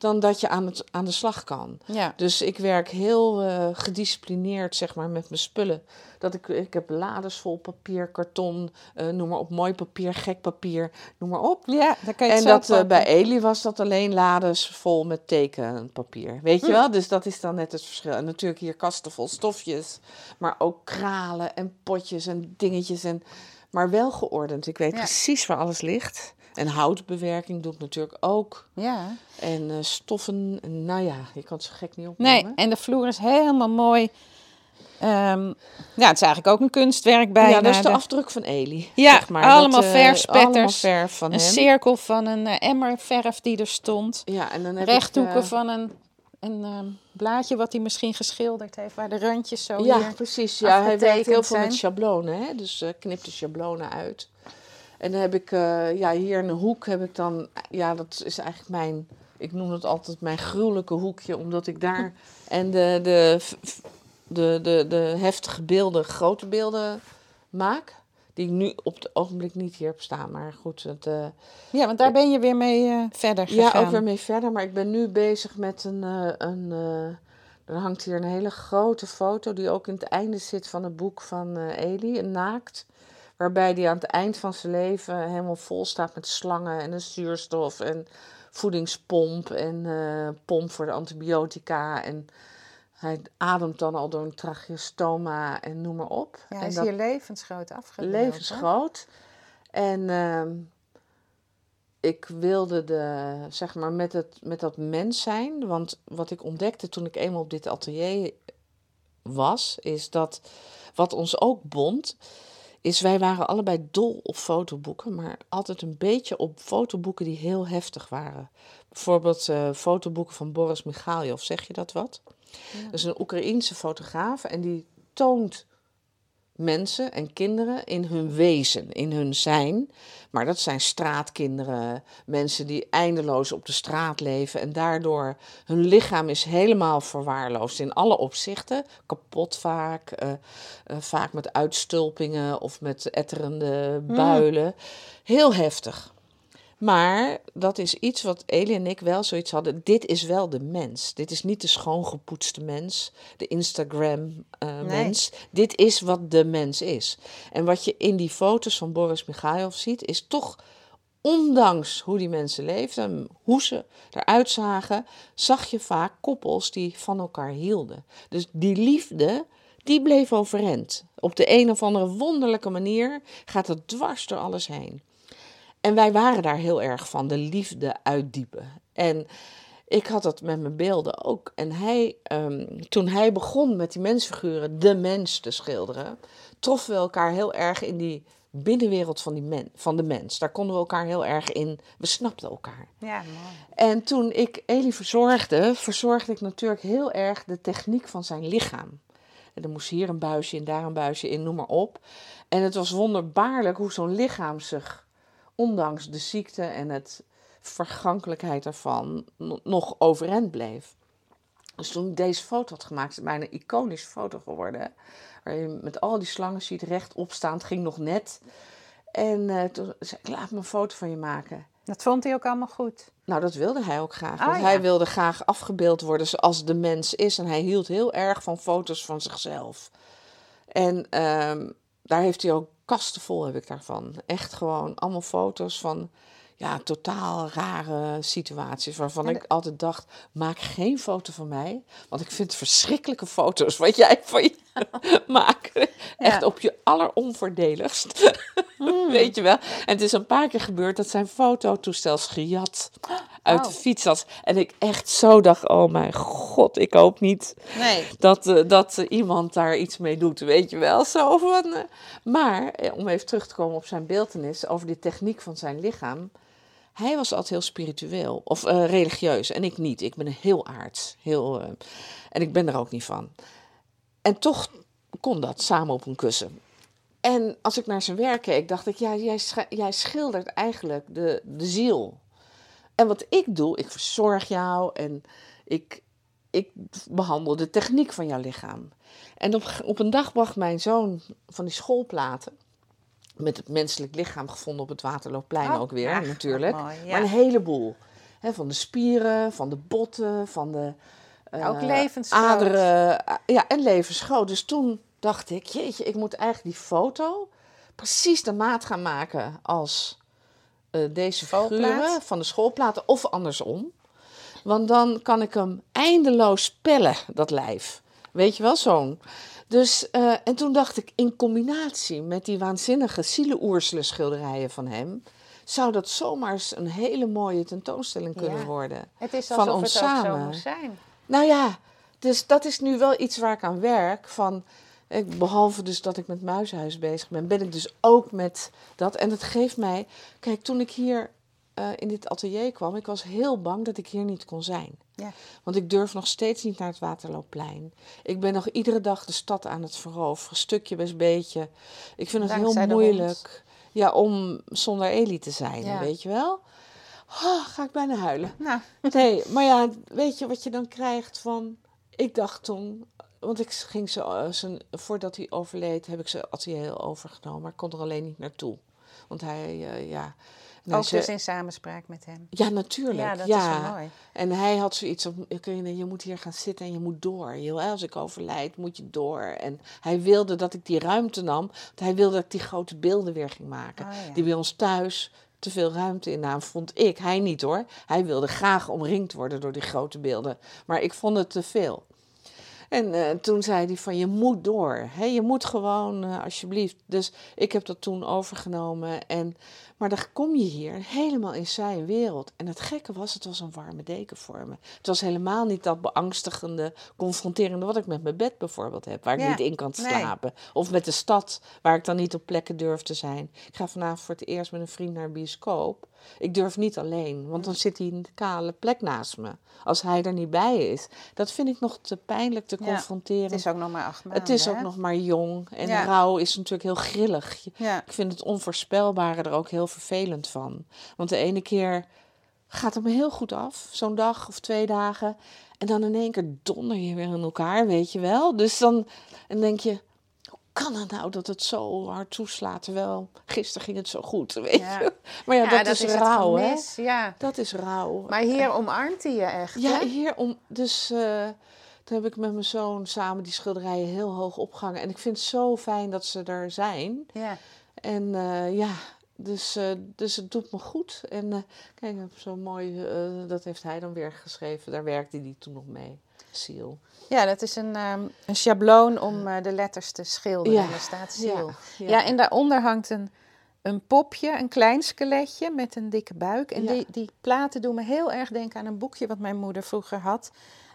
dan dat je aan, het, aan de slag kan. Ja. Dus ik werk heel eh, gedisciplineerd, zeg maar, met mijn spullen. Dat ik, ik heb lades vol papier, karton, eh, noem maar op, mooi papier, gek papier, noem maar op. Ja, kan je En dat, eh, bij Eli was dat alleen lades vol met tekenpapier. Weet je Hm. wel? Dus dat is dan net het verschil. En natuurlijk hier kasten vol stofjes. Maar ook kralen en potjes en dingetjes. En, maar wel geordend. Ik weet Ja. precies waar alles ligt. En houtbewerking doe ik natuurlijk ook. Ja. En eh, stoffen. En, nou ja, je kan het zo gek niet Nee, opnemen. en de vloer is helemaal mooi. Ehm, ja, het is eigenlijk ook een kunstwerk bij. ja, dat is de afdruk van Eli. Ja, zeg maar. allemaal Dat, eh, verfspetters. allemaal verf van Een hem. cirkel van een eh, emmer verf die er stond. Ja, en dan heb Rechthoeken ik, van een, een ehm, blaadje wat hij misschien geschilderd heeft, waar de randjes zo Ja, precies. Ja, hij werkt heel veel met schablonen, hè? dus eh knipt de schablonen uit. En dan heb ik, eh, ja, hier in de hoek heb ik dan, ja, dat is eigenlijk mijn, ik noem het altijd mijn gruwelijke hoekje, omdat ik daar en de, de, de, de, de heftige beelden, grote beelden maak. Die ik nu op het ogenblik niet hier heb staan. Maar goed, het, eh, Ja, want daar ben je weer mee eh, verder ja, gegaan. ook weer mee verder. Maar ik ben nu bezig met een. een er hangt hier een hele grote foto die ook in het einde zit van het boek van Eli, een naakt. Waarbij hij aan het eind van zijn leven helemaal vol staat met slangen en een zuurstof en voedingspomp en eh, pomp voor de antibiotica. En hij ademt dan al door een tracheostoma en noem maar op. Ja, hij en is dat- hier levensgroot hè? levensgroot. En ehm, ik wilde de, zeg maar, met, het, met dat mens zijn. Want wat ik ontdekte toen ik eenmaal op dit atelier was, is dat wat ons ook bond, is wij waren allebei dol op fotoboeken, maar altijd een beetje op fotoboeken die heel heftig waren. Bijvoorbeeld eh, fotoboeken van Boris Michailov, zeg je dat wat? Dat is een Oekraïense fotograaf en die toont mensen en kinderen in hun wezen, in hun zijn. Maar dat zijn straatkinderen, mensen die eindeloos op de straat leven en daardoor hun lichaam is helemaal verwaarloosd in alle opzichten. Kapot vaak, eh, eh, vaak met uitstulpingen of met etterende builen. Heel heftig. Maar dat is iets wat Elie en ik wel zoiets hadden. Dit is wel de mens. Dit is niet de schoongepoetste mens, de Instagram-mens. Dit is wat de mens is. En wat je in die foto's van Boris Michailov ziet, is toch, ondanks hoe die mensen leefden, hoe ze eruit zagen, zag je vaak koppels die van elkaar hielden. Dus die liefde, die bleef overeind. Op de een of andere wonderlijke manier gaat het dwars door alles heen. En wij waren daar heel erg van, de liefde uitdiepen. En ik had dat met mijn beelden ook. En hij, ehm, toen hij begon met die mensfiguren, de mens te schilderen, troffen we elkaar heel erg in die binnenwereld van, die men, van de mens. Daar konden we elkaar heel erg in, we snapten elkaar. Ja, mooi. En toen ik Elie verzorgde, verzorgde ik natuurlijk heel erg de techniek van zijn lichaam. En er moest hier een buisje in, daar een buisje in, noem maar op. En het was wonderbaarlijk hoe zo'n lichaam zich, ondanks de ziekte en het vergankelijkheid ervan, no- nog overeind bleef. Dus toen ik deze foto had gemaakt, is het bijna een iconische foto geworden. Waar je met al die slangen ziet rechtop staan. Het ging nog net. En eh, toen zei ik, laat me een foto van je maken. Dat vond hij ook allemaal goed. Nou, dat wilde hij ook graag. Ah, Want ja. hij wilde graag afgebeeld worden zoals de mens is. En hij hield heel erg van foto's van zichzelf. En ehm, daar heeft hij ook kasten vol, heb ik daarvan. Echt gewoon allemaal foto's van ja, totaal rare situaties. Waarvan ik altijd dacht, maak geen foto van mij. Want ik vind verschrikkelijke foto's wat jij van je maakt. Echt op je alleronvoordeligst. Weet je wel? En het is een paar keer gebeurd dat zijn fototoestel is gejat uit de Oh. fiets had. En ik echt zo dacht, oh mijn god, ik hoop niet Nee. dat, eh, dat eh, iemand daar iets mee doet, weet je wel. Zo van, eh. Maar, om even terug te komen op zijn beeltenis, over die techniek van zijn lichaam. Hij was altijd heel spiritueel, of eh, religieus, en ik niet. Ik ben heel aards, heel, eh, en ik ben er ook niet van. En toch kon dat samen op een kussen. En als ik naar zijn werk keek, dacht ik, ja, jij, jij schildert eigenlijk de, de ziel. En wat ik doe, ik verzorg jou en ik, ik behandel de techniek van jouw lichaam. En op, op een dag bracht mijn zoon van die schoolplaten, met het menselijk lichaam gevonden op het Waterloopplein Oh, ook weer ach, natuurlijk, mooi, ja. maar een heleboel. Van de spieren, van de botten, van de eh, Ook levensgroot. aderen. eh, Ja, en levensgroot. Dus toen dacht ik, jeetje, ik moet eigenlijk die foto precies de maat gaan maken als eh, deze figuren van de schoolplaten of andersom. Want dan kan ik hem eindeloos pellen, dat lijf. Weet je wel, zo'n. Dus, eh, en toen dacht ik, in combinatie met die waanzinnige ziele schilderijen van hem, zou dat zomaar een hele mooie tentoonstelling kunnen Ja. worden. Het is Van alsof ons het ook zo samen. moet zijn. Nou ja, dus dat is nu wel iets waar ik aan werk. Van, ik, behalve dus dat ik met Muishuis bezig ben, ben ik dus ook met dat. En het geeft mij. Kijk, toen ik hier eh, in dit atelier kwam, ik was heel bang dat ik hier niet kon zijn. Ja. Want ik durf nog steeds niet naar het Waterloopplein. Ik ben nog iedere dag de stad aan het veroveren, stukje bij beetje. Ik vind het Dankzij heel moeilijk ja, om zonder Elie te zijn, Ja. weet je wel. Ah, ga ik bijna huilen. Nou, Nee, maar ja, weet je wat je dan krijgt van... Ik dacht toen... Want ik ging zo... eh, zijn, voordat hij overleed heb ik zijn atelier overgenomen. Maar ik kon er alleen niet naartoe. Want hij, eh, ja... ook dus in samenspraak met hem. Ja, natuurlijk. Ja, dat ja. is wel mooi. En hij had zoiets van, je moet hier gaan zitten en je moet door. Als ik overlijd, moet je door. En hij wilde dat ik die ruimte nam. Want hij wilde dat ik die grote beelden weer ging maken. Oh, ja. Die bij ons thuis te veel ruimte innamen, vond ik. Hij niet hoor. Hij wilde graag omringd worden door die grote beelden. Maar ik vond het te veel. En eh, toen zei hij van, je moet door. Hè? Je moet gewoon, eh, alsjeblieft. Dus ik heb dat toen overgenomen. En, maar dan kom je hier helemaal in zijn wereld. En het gekke was, het was een warme deken voor me. Het was helemaal niet dat beangstigende, confronterende... wat ik met mijn bed bijvoorbeeld heb, waar ik Ja, niet in kan nee. slapen. Of met de stad, waar ik dan niet op plekken durf te zijn. Ik ga vanavond voor het eerst met een vriend naar een bioscoop. Ik durf niet alleen, want dan zit hij in de kale plek naast me. Als hij er niet bij is. Dat vind ik nog te pijnlijk, te Ja, confronterend. Het is ook nog maar acht maanden. Het is ook hè? nog maar jong. En Ja. rouw is natuurlijk heel grillig. Ik vind het onvoorspelbare er ook heel vervelend van. Want de ene keer gaat het me heel goed af, zo'n dag of twee dagen. En dan in één keer donder je weer in elkaar, weet je wel. Dus dan en denk je, hoe kan het nou dat het zo hard toeslaat? Terwijl gisteren ging het zo goed, weet Ja. je. Maar ja, Ja, dat, is het rauw, hè. Ja. Dat is rauw. Maar hier omarmt hij je echt, Ja, hè? hier om. Dus eh, toen heb ik met mijn zoon samen die schilderijen heel hoog opgehangen. En ik vind het zo fijn dat ze er zijn. Ja. En eh, ja, dus, eh, dus het doet me goed. En eh, kijk, zo mooi, eh, dat heeft hij dan weer geschreven. Daar werkte hij toen nog mee. Ziel. Ja, dat is een, ehm, een schabloon om de letters te schilderen. Ja, En daar staat ziel. ja, Ja, ja. en daaronder hangt een, een popje, een klein skeletje met een dikke buik. En die, die platen doen me heel erg denken aan een boekje wat mijn moeder vroeger had.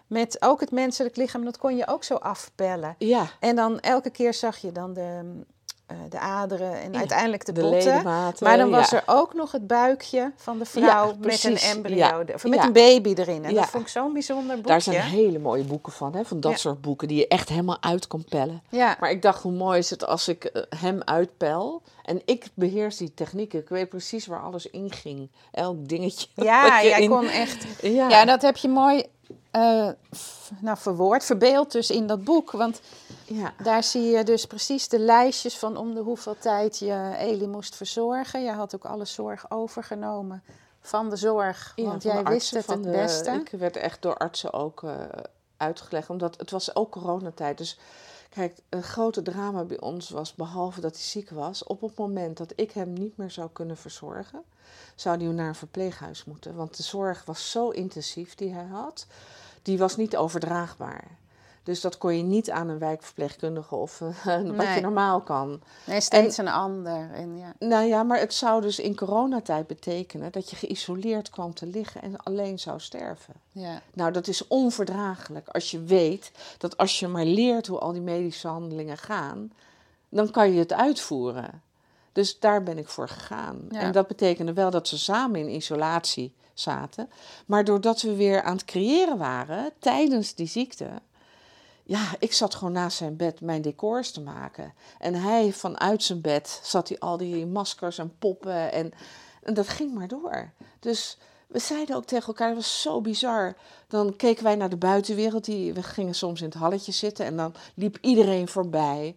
Met ook het menselijk lichaam, dat kon je ook zo afpellen. Ja, En dan elke keer zag je dan de, eh, de aderen en Ja, uiteindelijk de, de botten. Maar dan was ja. er ook nog het buikje van de vrouw met een embryo, of met een baby erin. En dat vond ik zo'n bijzonder boekje. Daar zijn hele mooie boeken van, hè? van dat soort boeken die je echt helemaal uit kan pellen. Maar ik dacht, hoe mooi is het als ik eh, hem uitpel. En ik beheers die technieken. Ik weet precies waar alles in ging. Elk dingetje. ja jij in- kon echt... Ja, Ja, dat heb je mooi eh, f- nou, verwoord, verbeeld dus in dat boek. Want ja. daar zie je dus precies de lijstjes van om de hoeveel tijd je Eli moest verzorgen. Je had ook alle zorg overgenomen van de zorg, Ja, want jij wist het het de- beste. Ik werd echt door artsen ook eh, uitgelegd. Omdat het was ook coronatijd. Dus kijk, een grote drama bij ons was, behalve dat hij ziek was... op het moment dat ik hem niet meer zou kunnen verzorgen... zou hij naar een verpleeghuis moeten. Want de zorg was zo intensief die hij had... die was niet overdraagbaar. Dus dat kon je niet aan een wijkverpleegkundige of eh, wat Nee. je normaal kan. Nee, steeds een ander. En ja. Nou ja, maar het zou dus in coronatijd betekenen dat je geïsoleerd kwam te liggen en alleen zou sterven. Ja. Nou, dat is onverdraaglijk als je weet dat als je maar leert hoe al die medische handelingen gaan, dan kan je het uitvoeren. Dus daar ben ik voor gegaan. Ja. En dat betekende wel dat ze samen in isolatie zaten. Maar doordat we weer aan het creëren waren tijdens die ziekte, ja, ik zat gewoon naast zijn bed mijn decors te maken. En hij vanuit zijn bed zat hij al die maskers en poppen en, en dat ging maar door. Dus we zeiden ook tegen elkaar, dat was zo bizar. Dan keken wij naar de buitenwereld, die, we gingen soms in het halletje zitten en dan liep iedereen voorbij.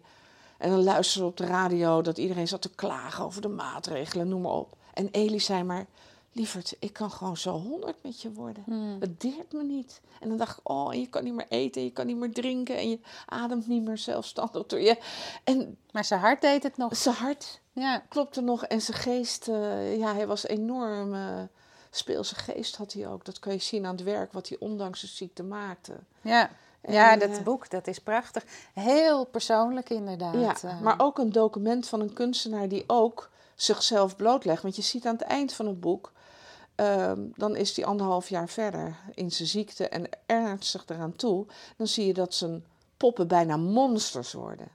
En dan luisterden we op de radio dat iedereen zat te klagen over de maatregelen, noem maar op. En Elie zei maar, lieverd, ik kan gewoon zo honderd met je worden. Hmm. Het deert me niet. En dan dacht ik, oh, en je kan niet meer eten, je kan niet meer drinken en je ademt niet meer zelfstandig door je. En Maar zijn hart deed het nog. zijn hart Ja. klopte nog en zijn geest, eh, ja, hij was enorm eh, speelse geest had hij ook. Dat kun je zien aan het werk wat hij ondanks de ziekte maakte. Ja. En, ja, eh, dat boek, dat is prachtig. Heel persoonlijk inderdaad. Ja, eh. maar ook een document van een kunstenaar die ook zichzelf blootlegt. Want je ziet aan het eind van het boek, ehm, dan is hij anderhalf jaar verder in zijn ziekte en ernstig eraan toe. Dan zie je dat zijn poppen bijna monsters worden.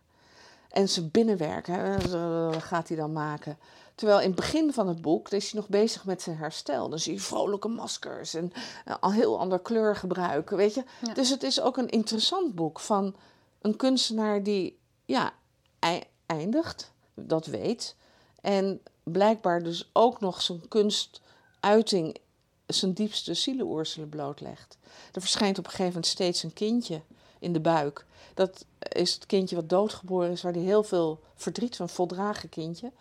En zijn binnenwerk hè, eh, gaat hij dan maken. Terwijl in het begin van het boek is hij nog bezig met zijn herstel. Dan zie je vrolijke maskers en eh, al heel ander kleurgebruik, weet je. Ja. Dus het is ook een interessant boek van een kunstenaar die ja, ei- eindigt, dat weet. En blijkbaar dus ook nog zijn kunstuiting, zijn diepste zielenoerselen blootlegt. Er verschijnt op een gegeven moment steeds een kindje in de buik. Dat is het kindje wat doodgeboren is, waar hij heel veel verdriet van, voldragen kindje,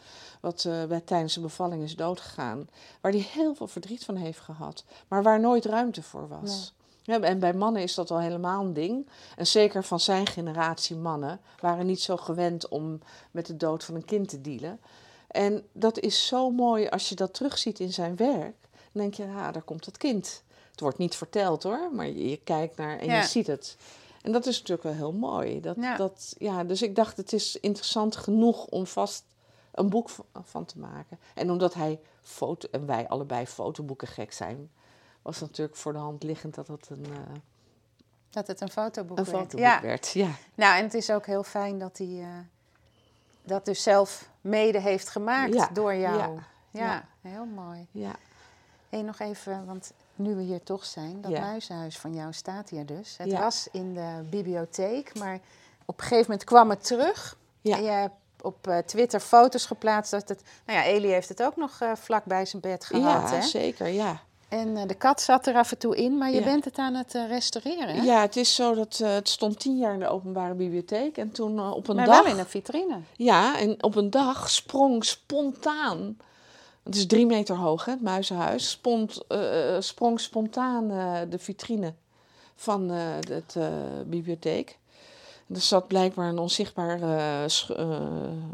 wat bij, tijdens de bevalling is doodgegaan, waar hij heel veel verdriet van heeft gehad, maar waar nooit ruimte voor was. Ja, en bij mannen is dat al helemaal een ding. En zeker van zijn generatie mannen waren niet zo gewend om met de dood van een kind te dealen. En dat is zo mooi als je dat terugziet in zijn werk. Dan denk je, ja, daar komt dat kind. Het wordt niet verteld hoor, maar je, je kijkt naar en Ja. je ziet het. En dat is natuurlijk wel heel mooi. Dat, Ja. Dat, ja, dus ik dacht, het is interessant genoeg om vast een boek van, te maken. En omdat hij foto, en wij allebei fotoboeken gek zijn, was het natuurlijk voor de hand liggend dat het een, eh, Dat het een fotoboek een werd. fotoboek Ja. werd. Ja. Nou, en het is ook heel fijn dat hij eh, dat dus zelf mede heeft gemaakt Ja, door jou. ja, heel mooi. Ja. Hé, nog even, want nu we hier toch zijn, dat Ja. muizenhuis van jou staat hier dus. Het was in de bibliotheek, maar op een gegeven moment kwam het terug. Ja. En je hebt op eh, Twitter foto's geplaatst. Dat het, nou ja, Eli heeft het ook nog eh, vlak bij zijn bed gehad. ja, hè? zeker, ja. En eh, de kat zat er af en toe in, maar je Ja. bent het aan het eh, restaureren. Hè? Ja, het is zo dat eh, het stond tien jaar in de openbare bibliotheek. En toen op een maar dag... wel in een vitrine. Ja, en op een dag sprong spontaan... Het is drie meter hoog, hè, het muizenhuis. Spont, sprong spontaan de vitrine van de het, bibliotheek. Er zat blijkbaar een onzichtbare sch- eh,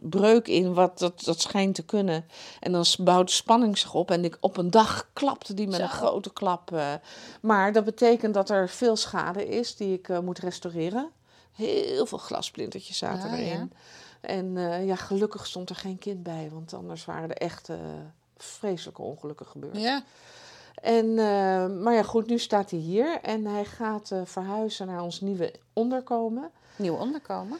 breuk in, wat dat, dat schijnt te kunnen. En dan bouwt de spanning zich op. En ik, op een dag klapte die met Zo. een grote klap. eh. maar dat betekent dat er veel schade is die ik eh, moet restaureren. Heel veel glassplintertjes zaten Ah, ja. erin. En eh, ja, gelukkig stond er geen kind bij, want anders waren er echt eh, vreselijke ongelukken gebeurd. Ja. En, eh, maar ja, goed, nu staat hij hier en hij gaat eh, verhuizen naar ons nieuwe onderkomen. Nieuw onderkomen.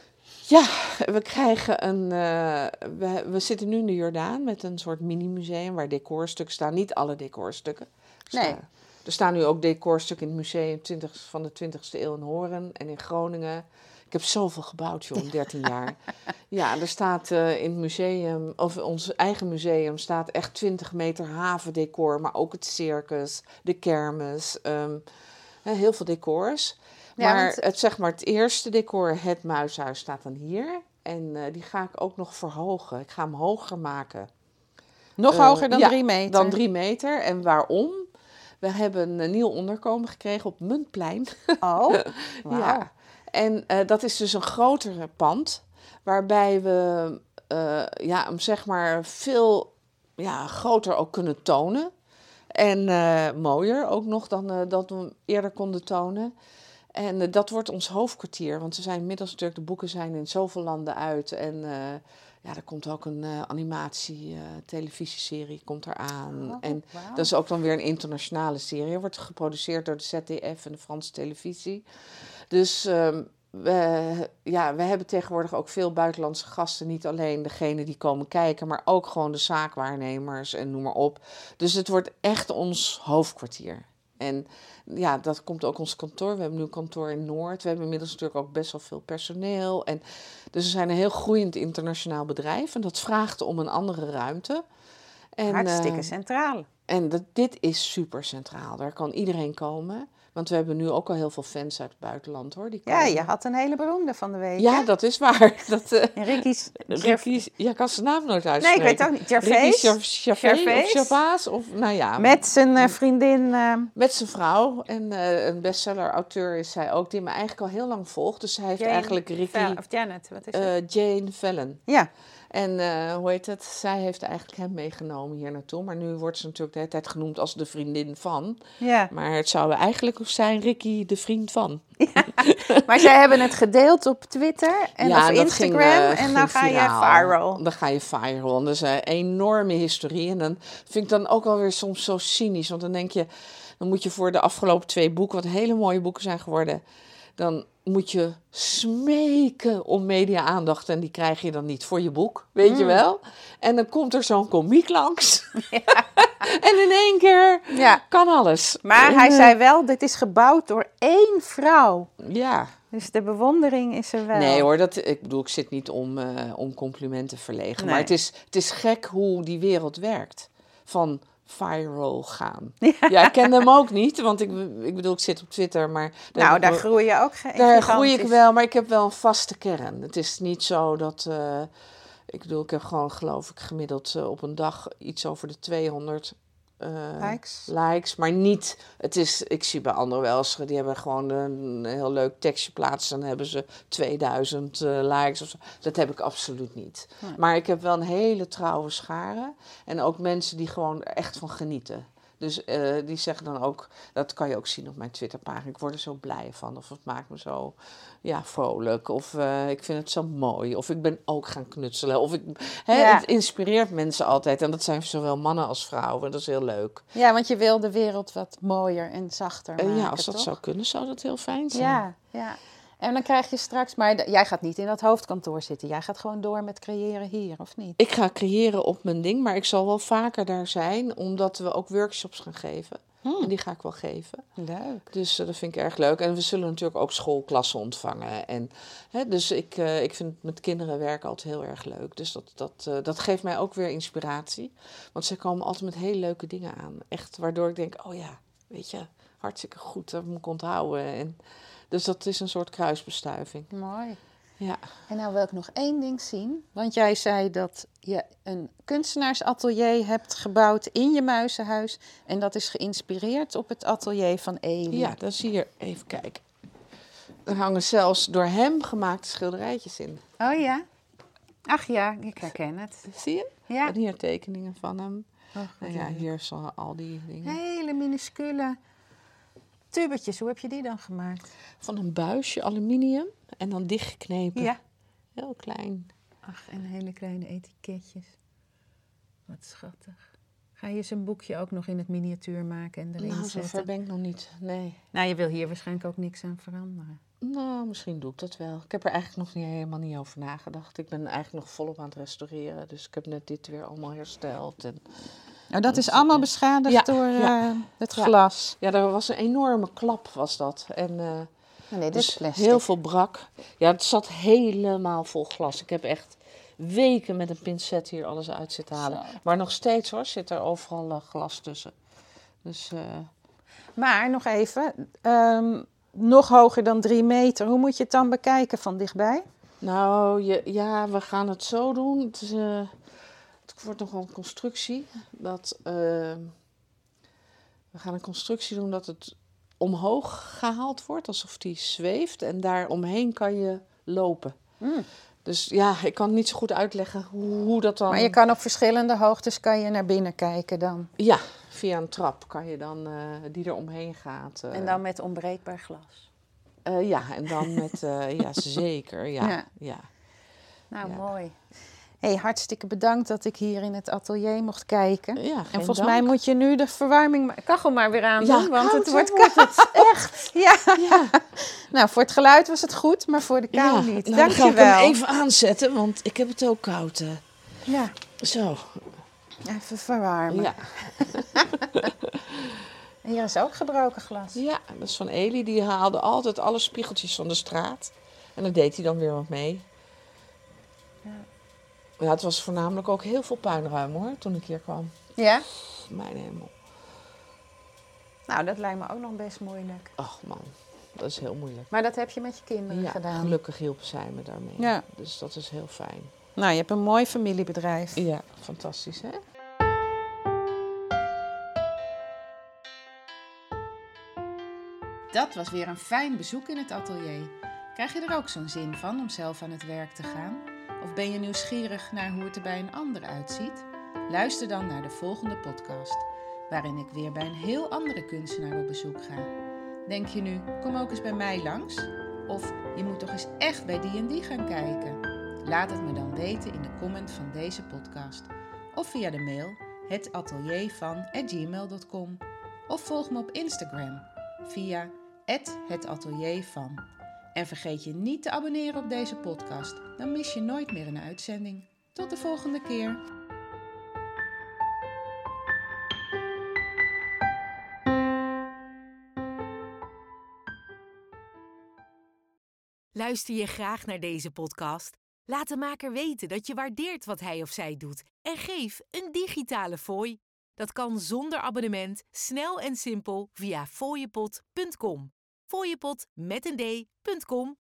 Ja, we krijgen een. eh, we, we zitten nu in de Jordaan met een soort mini-museum waar decorstukken staan. Niet alle decorstukken. Er Nee. staan- Er staan nu ook decorstukken in het museum 20, van de 20e eeuw in Horen en in Groningen. Ik heb zoveel gebouwd, joh, in 13 jaar. Ja, er staat eh, in het museum, of ons eigen museum, staat echt 20 meter havendecor, maar ook het circus, de kermis, ehm, heel veel decors. Ja, maar want- het, zeg maar het eerste decor, het muishuis, staat dan hier. En eh, die ga ik ook nog verhogen. Ik ga hem hoger maken. Nog Eh, hoger dan ja, drie meter. Dan drie meter. En waarom? We hebben een nieuw onderkomen gekregen op Muntplein. Oh. Ja. En eh, dat is dus een grotere pand, waarbij we eh, ja, hem zeg maar veel ja, groter ook kunnen tonen. En eh, mooier ook nog dan dat we hem eerder konden tonen. En dat wordt ons hoofdkwartier, want we zijn inmiddels natuurlijk, de boeken zijn in zoveel landen uit. En ja, er komt ook een eh, animatie, eh, televisieserie komt eraan. Oh, en dat is ook dan weer een internationale serie. Wordt geproduceerd door de ZDF en de Franse televisie. Dus ehm, we, ja, we hebben tegenwoordig ook veel buitenlandse gasten. Niet alleen degene die komen kijken, maar ook gewoon de zaakwaarnemers en noem maar op. Dus het wordt echt ons hoofdkwartier. En ja, dat komt ook ons kantoor. We hebben nu een kantoor in Noord. We hebben inmiddels natuurlijk ook best wel veel personeel. En, dus we zijn een heel groeiend internationaal bedrijf. En dat vraagt om een andere ruimte. En, Hartstikke eh, centraal. en dat, dit is super centraal. Daar kan iedereen komen. Want we hebben nu ook al heel veel fans uit het buitenland hoor. Die Ja, je had een hele beroemde van de week. Ja, hè? dat is waar. Dat, eh Ricky's. Ricky, ja, ik kan zijn naam nooit Nee, uitspreken. ik weet het ook niet. Gervais. Gervais, Gervais Gervais. of Gervais, of nou ja. Met zijn eh, vriendin. eh, Met zijn vrouw. En een bestseller-auteur is zij ook, die me eigenlijk al heel lang volgt. Dus hij heeft Jane eigenlijk Ricky, Of Janet, wat is het? Jane Fallon. ja. En eh, hoe heet het? Zij heeft eigenlijk hem meegenomen hier naartoe. Maar nu wordt ze natuurlijk de hele tijd genoemd als de vriendin van. ja. Maar het zou eigenlijk zijn Ricky de vriend van. Maar zij hebben het gedeeld op Twitter en Ja, ging, Instagram. eh, en dan ga je viral. Dan ga je viral. Dat is een enorme historie. En dan vind ik dan ook alweer soms zo cynisch. Want dan denk je, dan moet je voor de afgelopen twee boeken, wat hele mooie boeken zijn geworden, dan moet je smeken om media-aandacht. En die krijg je dan niet voor je boek, weet Mm. je wel. En dan komt er zo'n komiek langs. en in één keer Ja. kan alles. Maar En, hij eh, zei wel, dit is gebouwd door één vrouw. Ja, Dus de bewondering is er wel. Nee hoor, dat, ik bedoel, ik zit niet om, eh, om complimenten te verlegen. Nee. Maar het is, het is gek hoe die wereld werkt. Van viral gaan. Ja, ik ken hem ook niet, want ik, ik bedoel, ik zit op Twitter, maar... nou, daar groei je ook ge- daar groei ik wel, maar ik heb wel een vaste kern. Het is niet zo dat... eh, ik bedoel, ik heb gewoon, geloof ik, gemiddeld eh, op een dag iets over de 200 eh, Likes. likes, maar niet. Het is, ik zie bij anderen wel eens, die hebben gewoon een heel leuk tekstje plaatsen. Dan hebben ze 2000 eh, likes of zo. Dat heb ik absoluut niet. Nee. Maar ik heb wel een hele trouwe schare. En ook mensen die gewoon echt van genieten. Dus eh, die zeggen dan ook, dat kan je ook zien op mijn Twitterpagina. Ik word er zo blij van. Of het maakt me zo ja, vrolijk. Of eh, ik vind het zo mooi. Of ik ben ook gaan knutselen. Of ik, hè, Ja. Het inspireert mensen altijd. En dat zijn zowel mannen als vrouwen. Dat is heel leuk. Ja, want je wil de wereld wat mooier en zachter Eh, maken, ja, als dat toch? zou kunnen, zou dat heel fijn zijn. Ja, ja. En dan krijg je straks... Maar jij gaat niet in dat hoofdkantoor zitten. Jij gaat gewoon door met creëren hier, of niet? Ik ga creëren op mijn ding, maar ik zal wel vaker daar zijn, omdat we ook workshops gaan geven. Hmm. En die ga ik wel geven. Leuk. Dus eh, dat vind ik erg leuk. En we zullen natuurlijk ook schoolklassen ontvangen. En, hè, dus ik, eh, ik vind met kinderen werken altijd heel erg leuk. Dus dat, dat, eh, dat geeft mij ook weer inspiratie. Want ze komen altijd met hele leuke dingen aan. Echt, waardoor ik denk, oh ja, weet je, hartstikke goed, dat moet ik onthouden. En, dus dat is een soort kruisbestuiving. Mooi. Ja. En nou wil ik nog één ding zien. Want jij zei dat je een kunstenaarsatelier hebt gebouwd in je muizenhuis. En dat is geïnspireerd op het atelier van Eli. Ja, dan zie je, even kijken. Er hangen zelfs door hem gemaakte schilderijtjes in. Oh ja? Ach ja, ik herken het. Zie je? Ja. En hier tekeningen van hem. Oh, En ja, hier zo al die dingen. Hele minuscule tubetjes. Hoe heb je die dan gemaakt? Van een buisje aluminium en dan dichtgeknepen. Ja. Heel klein. Ach, en hele kleine etiketjes. Wat schattig. Ga je zijn boekje ook nog in het miniatuur maken en erin Nou, zetten? zover ben ik nog niet. Nee. Nou, je wil hier waarschijnlijk ook niks aan veranderen. Nou, misschien doe ik dat wel. Ik heb er eigenlijk nog niet, helemaal niet over nagedacht. Ik ben eigenlijk nog volop aan het restaureren. Dus ik heb net dit weer allemaal hersteld. En Nou, dat is allemaal beschadigd Ja, door ja. eh, het glas. ja, er was een enorme klap, was dat. En eh, Nee, dus plastic. heel veel brak. Ja, het zat helemaal vol glas. Ik heb echt weken met een pincet hier alles uit zitten halen. Zo. Maar nog steeds hoor, zit er overal eh, glas tussen. Dus Maar nog even, ehm, nog hoger dan drie meter. Hoe moet je het dan bekijken van dichtbij? Nou, je, ja, we gaan het zo doen. Het, is, het wordt nog wel een constructie. Dat, eh, we gaan een constructie doen dat het omhoog gehaald wordt, alsof die zweeft. En daar omheen kan je lopen. Hmm. Dus ja, ik kan niet zo goed uitleggen hoe, hoe dat dan... Maar je kan op verschillende hoogtes kan je naar binnen kijken dan. Ja, via een trap kan je dan, eh, die er omheen gaat. eh, En dan met onbreekbaar glas. eh, ja, en dan met... eh, ja, zeker, ja. Ja. ja. Nou, Ja. mooi. Hey, hartstikke bedankt dat ik hier in het atelier mocht kijken. Ja, en volgens dank. mij moet je nu de verwarming, kachel maar weer aan doen, Ja, want koud, het wordt hè, wordt koud. Echt? Ja. Ja. Nou, voor het geluid was het goed, maar voor de kou niet. nou, dan ga ik Dankjewel. hem even aanzetten, want ik heb het ook koud. eh. Ja, Zo, even verwarmen. ja. En hier is ook gebroken glas. ja, dat is van Eli. Die haalde altijd alle spiegeltjes van de straat. En daar deed hij dan weer wat mee. Ja. Het was voornamelijk ook heel veel puinruim hoor, toen ik hier kwam. Ja? Mijn hemel. Nou, dat lijkt me ook nog best moeilijk. Ach man, dat is heel moeilijk. Maar dat heb je met je kinderen Ja, gedaan. gelukkig hielpen zij me daarmee. Ja. Dus dat is heel fijn. Nou, je hebt een mooi familiebedrijf. Ja, fantastisch hè? Dat was weer een fijn bezoek in het atelier. Krijg je er ook zo'n zin van om zelf aan het werk te gaan? Of ben je nieuwsgierig naar hoe het er bij een ander uitziet? Luister dan naar de volgende podcast, waarin ik weer bij een heel andere kunstenaar op bezoek ga. Denk je nu, kom ook eens bij mij langs? Of je moet toch eens echt bij die en die gaan kijken? Laat het me dan weten in de comment van deze podcast. Of via de mail hetateliervan@gmail.com Of volg me op Instagram via @hetateliervan. En vergeet je niet te abonneren op deze podcast, dan mis je nooit meer een uitzending. Tot de volgende keer. Luister je graag naar deze podcast? Laat de maker weten dat je waardeert wat hij of zij doet en geef een digitale fooi. Dat kan zonder abonnement, snel en simpel via fooiepot.com. Fooiepot met een d.com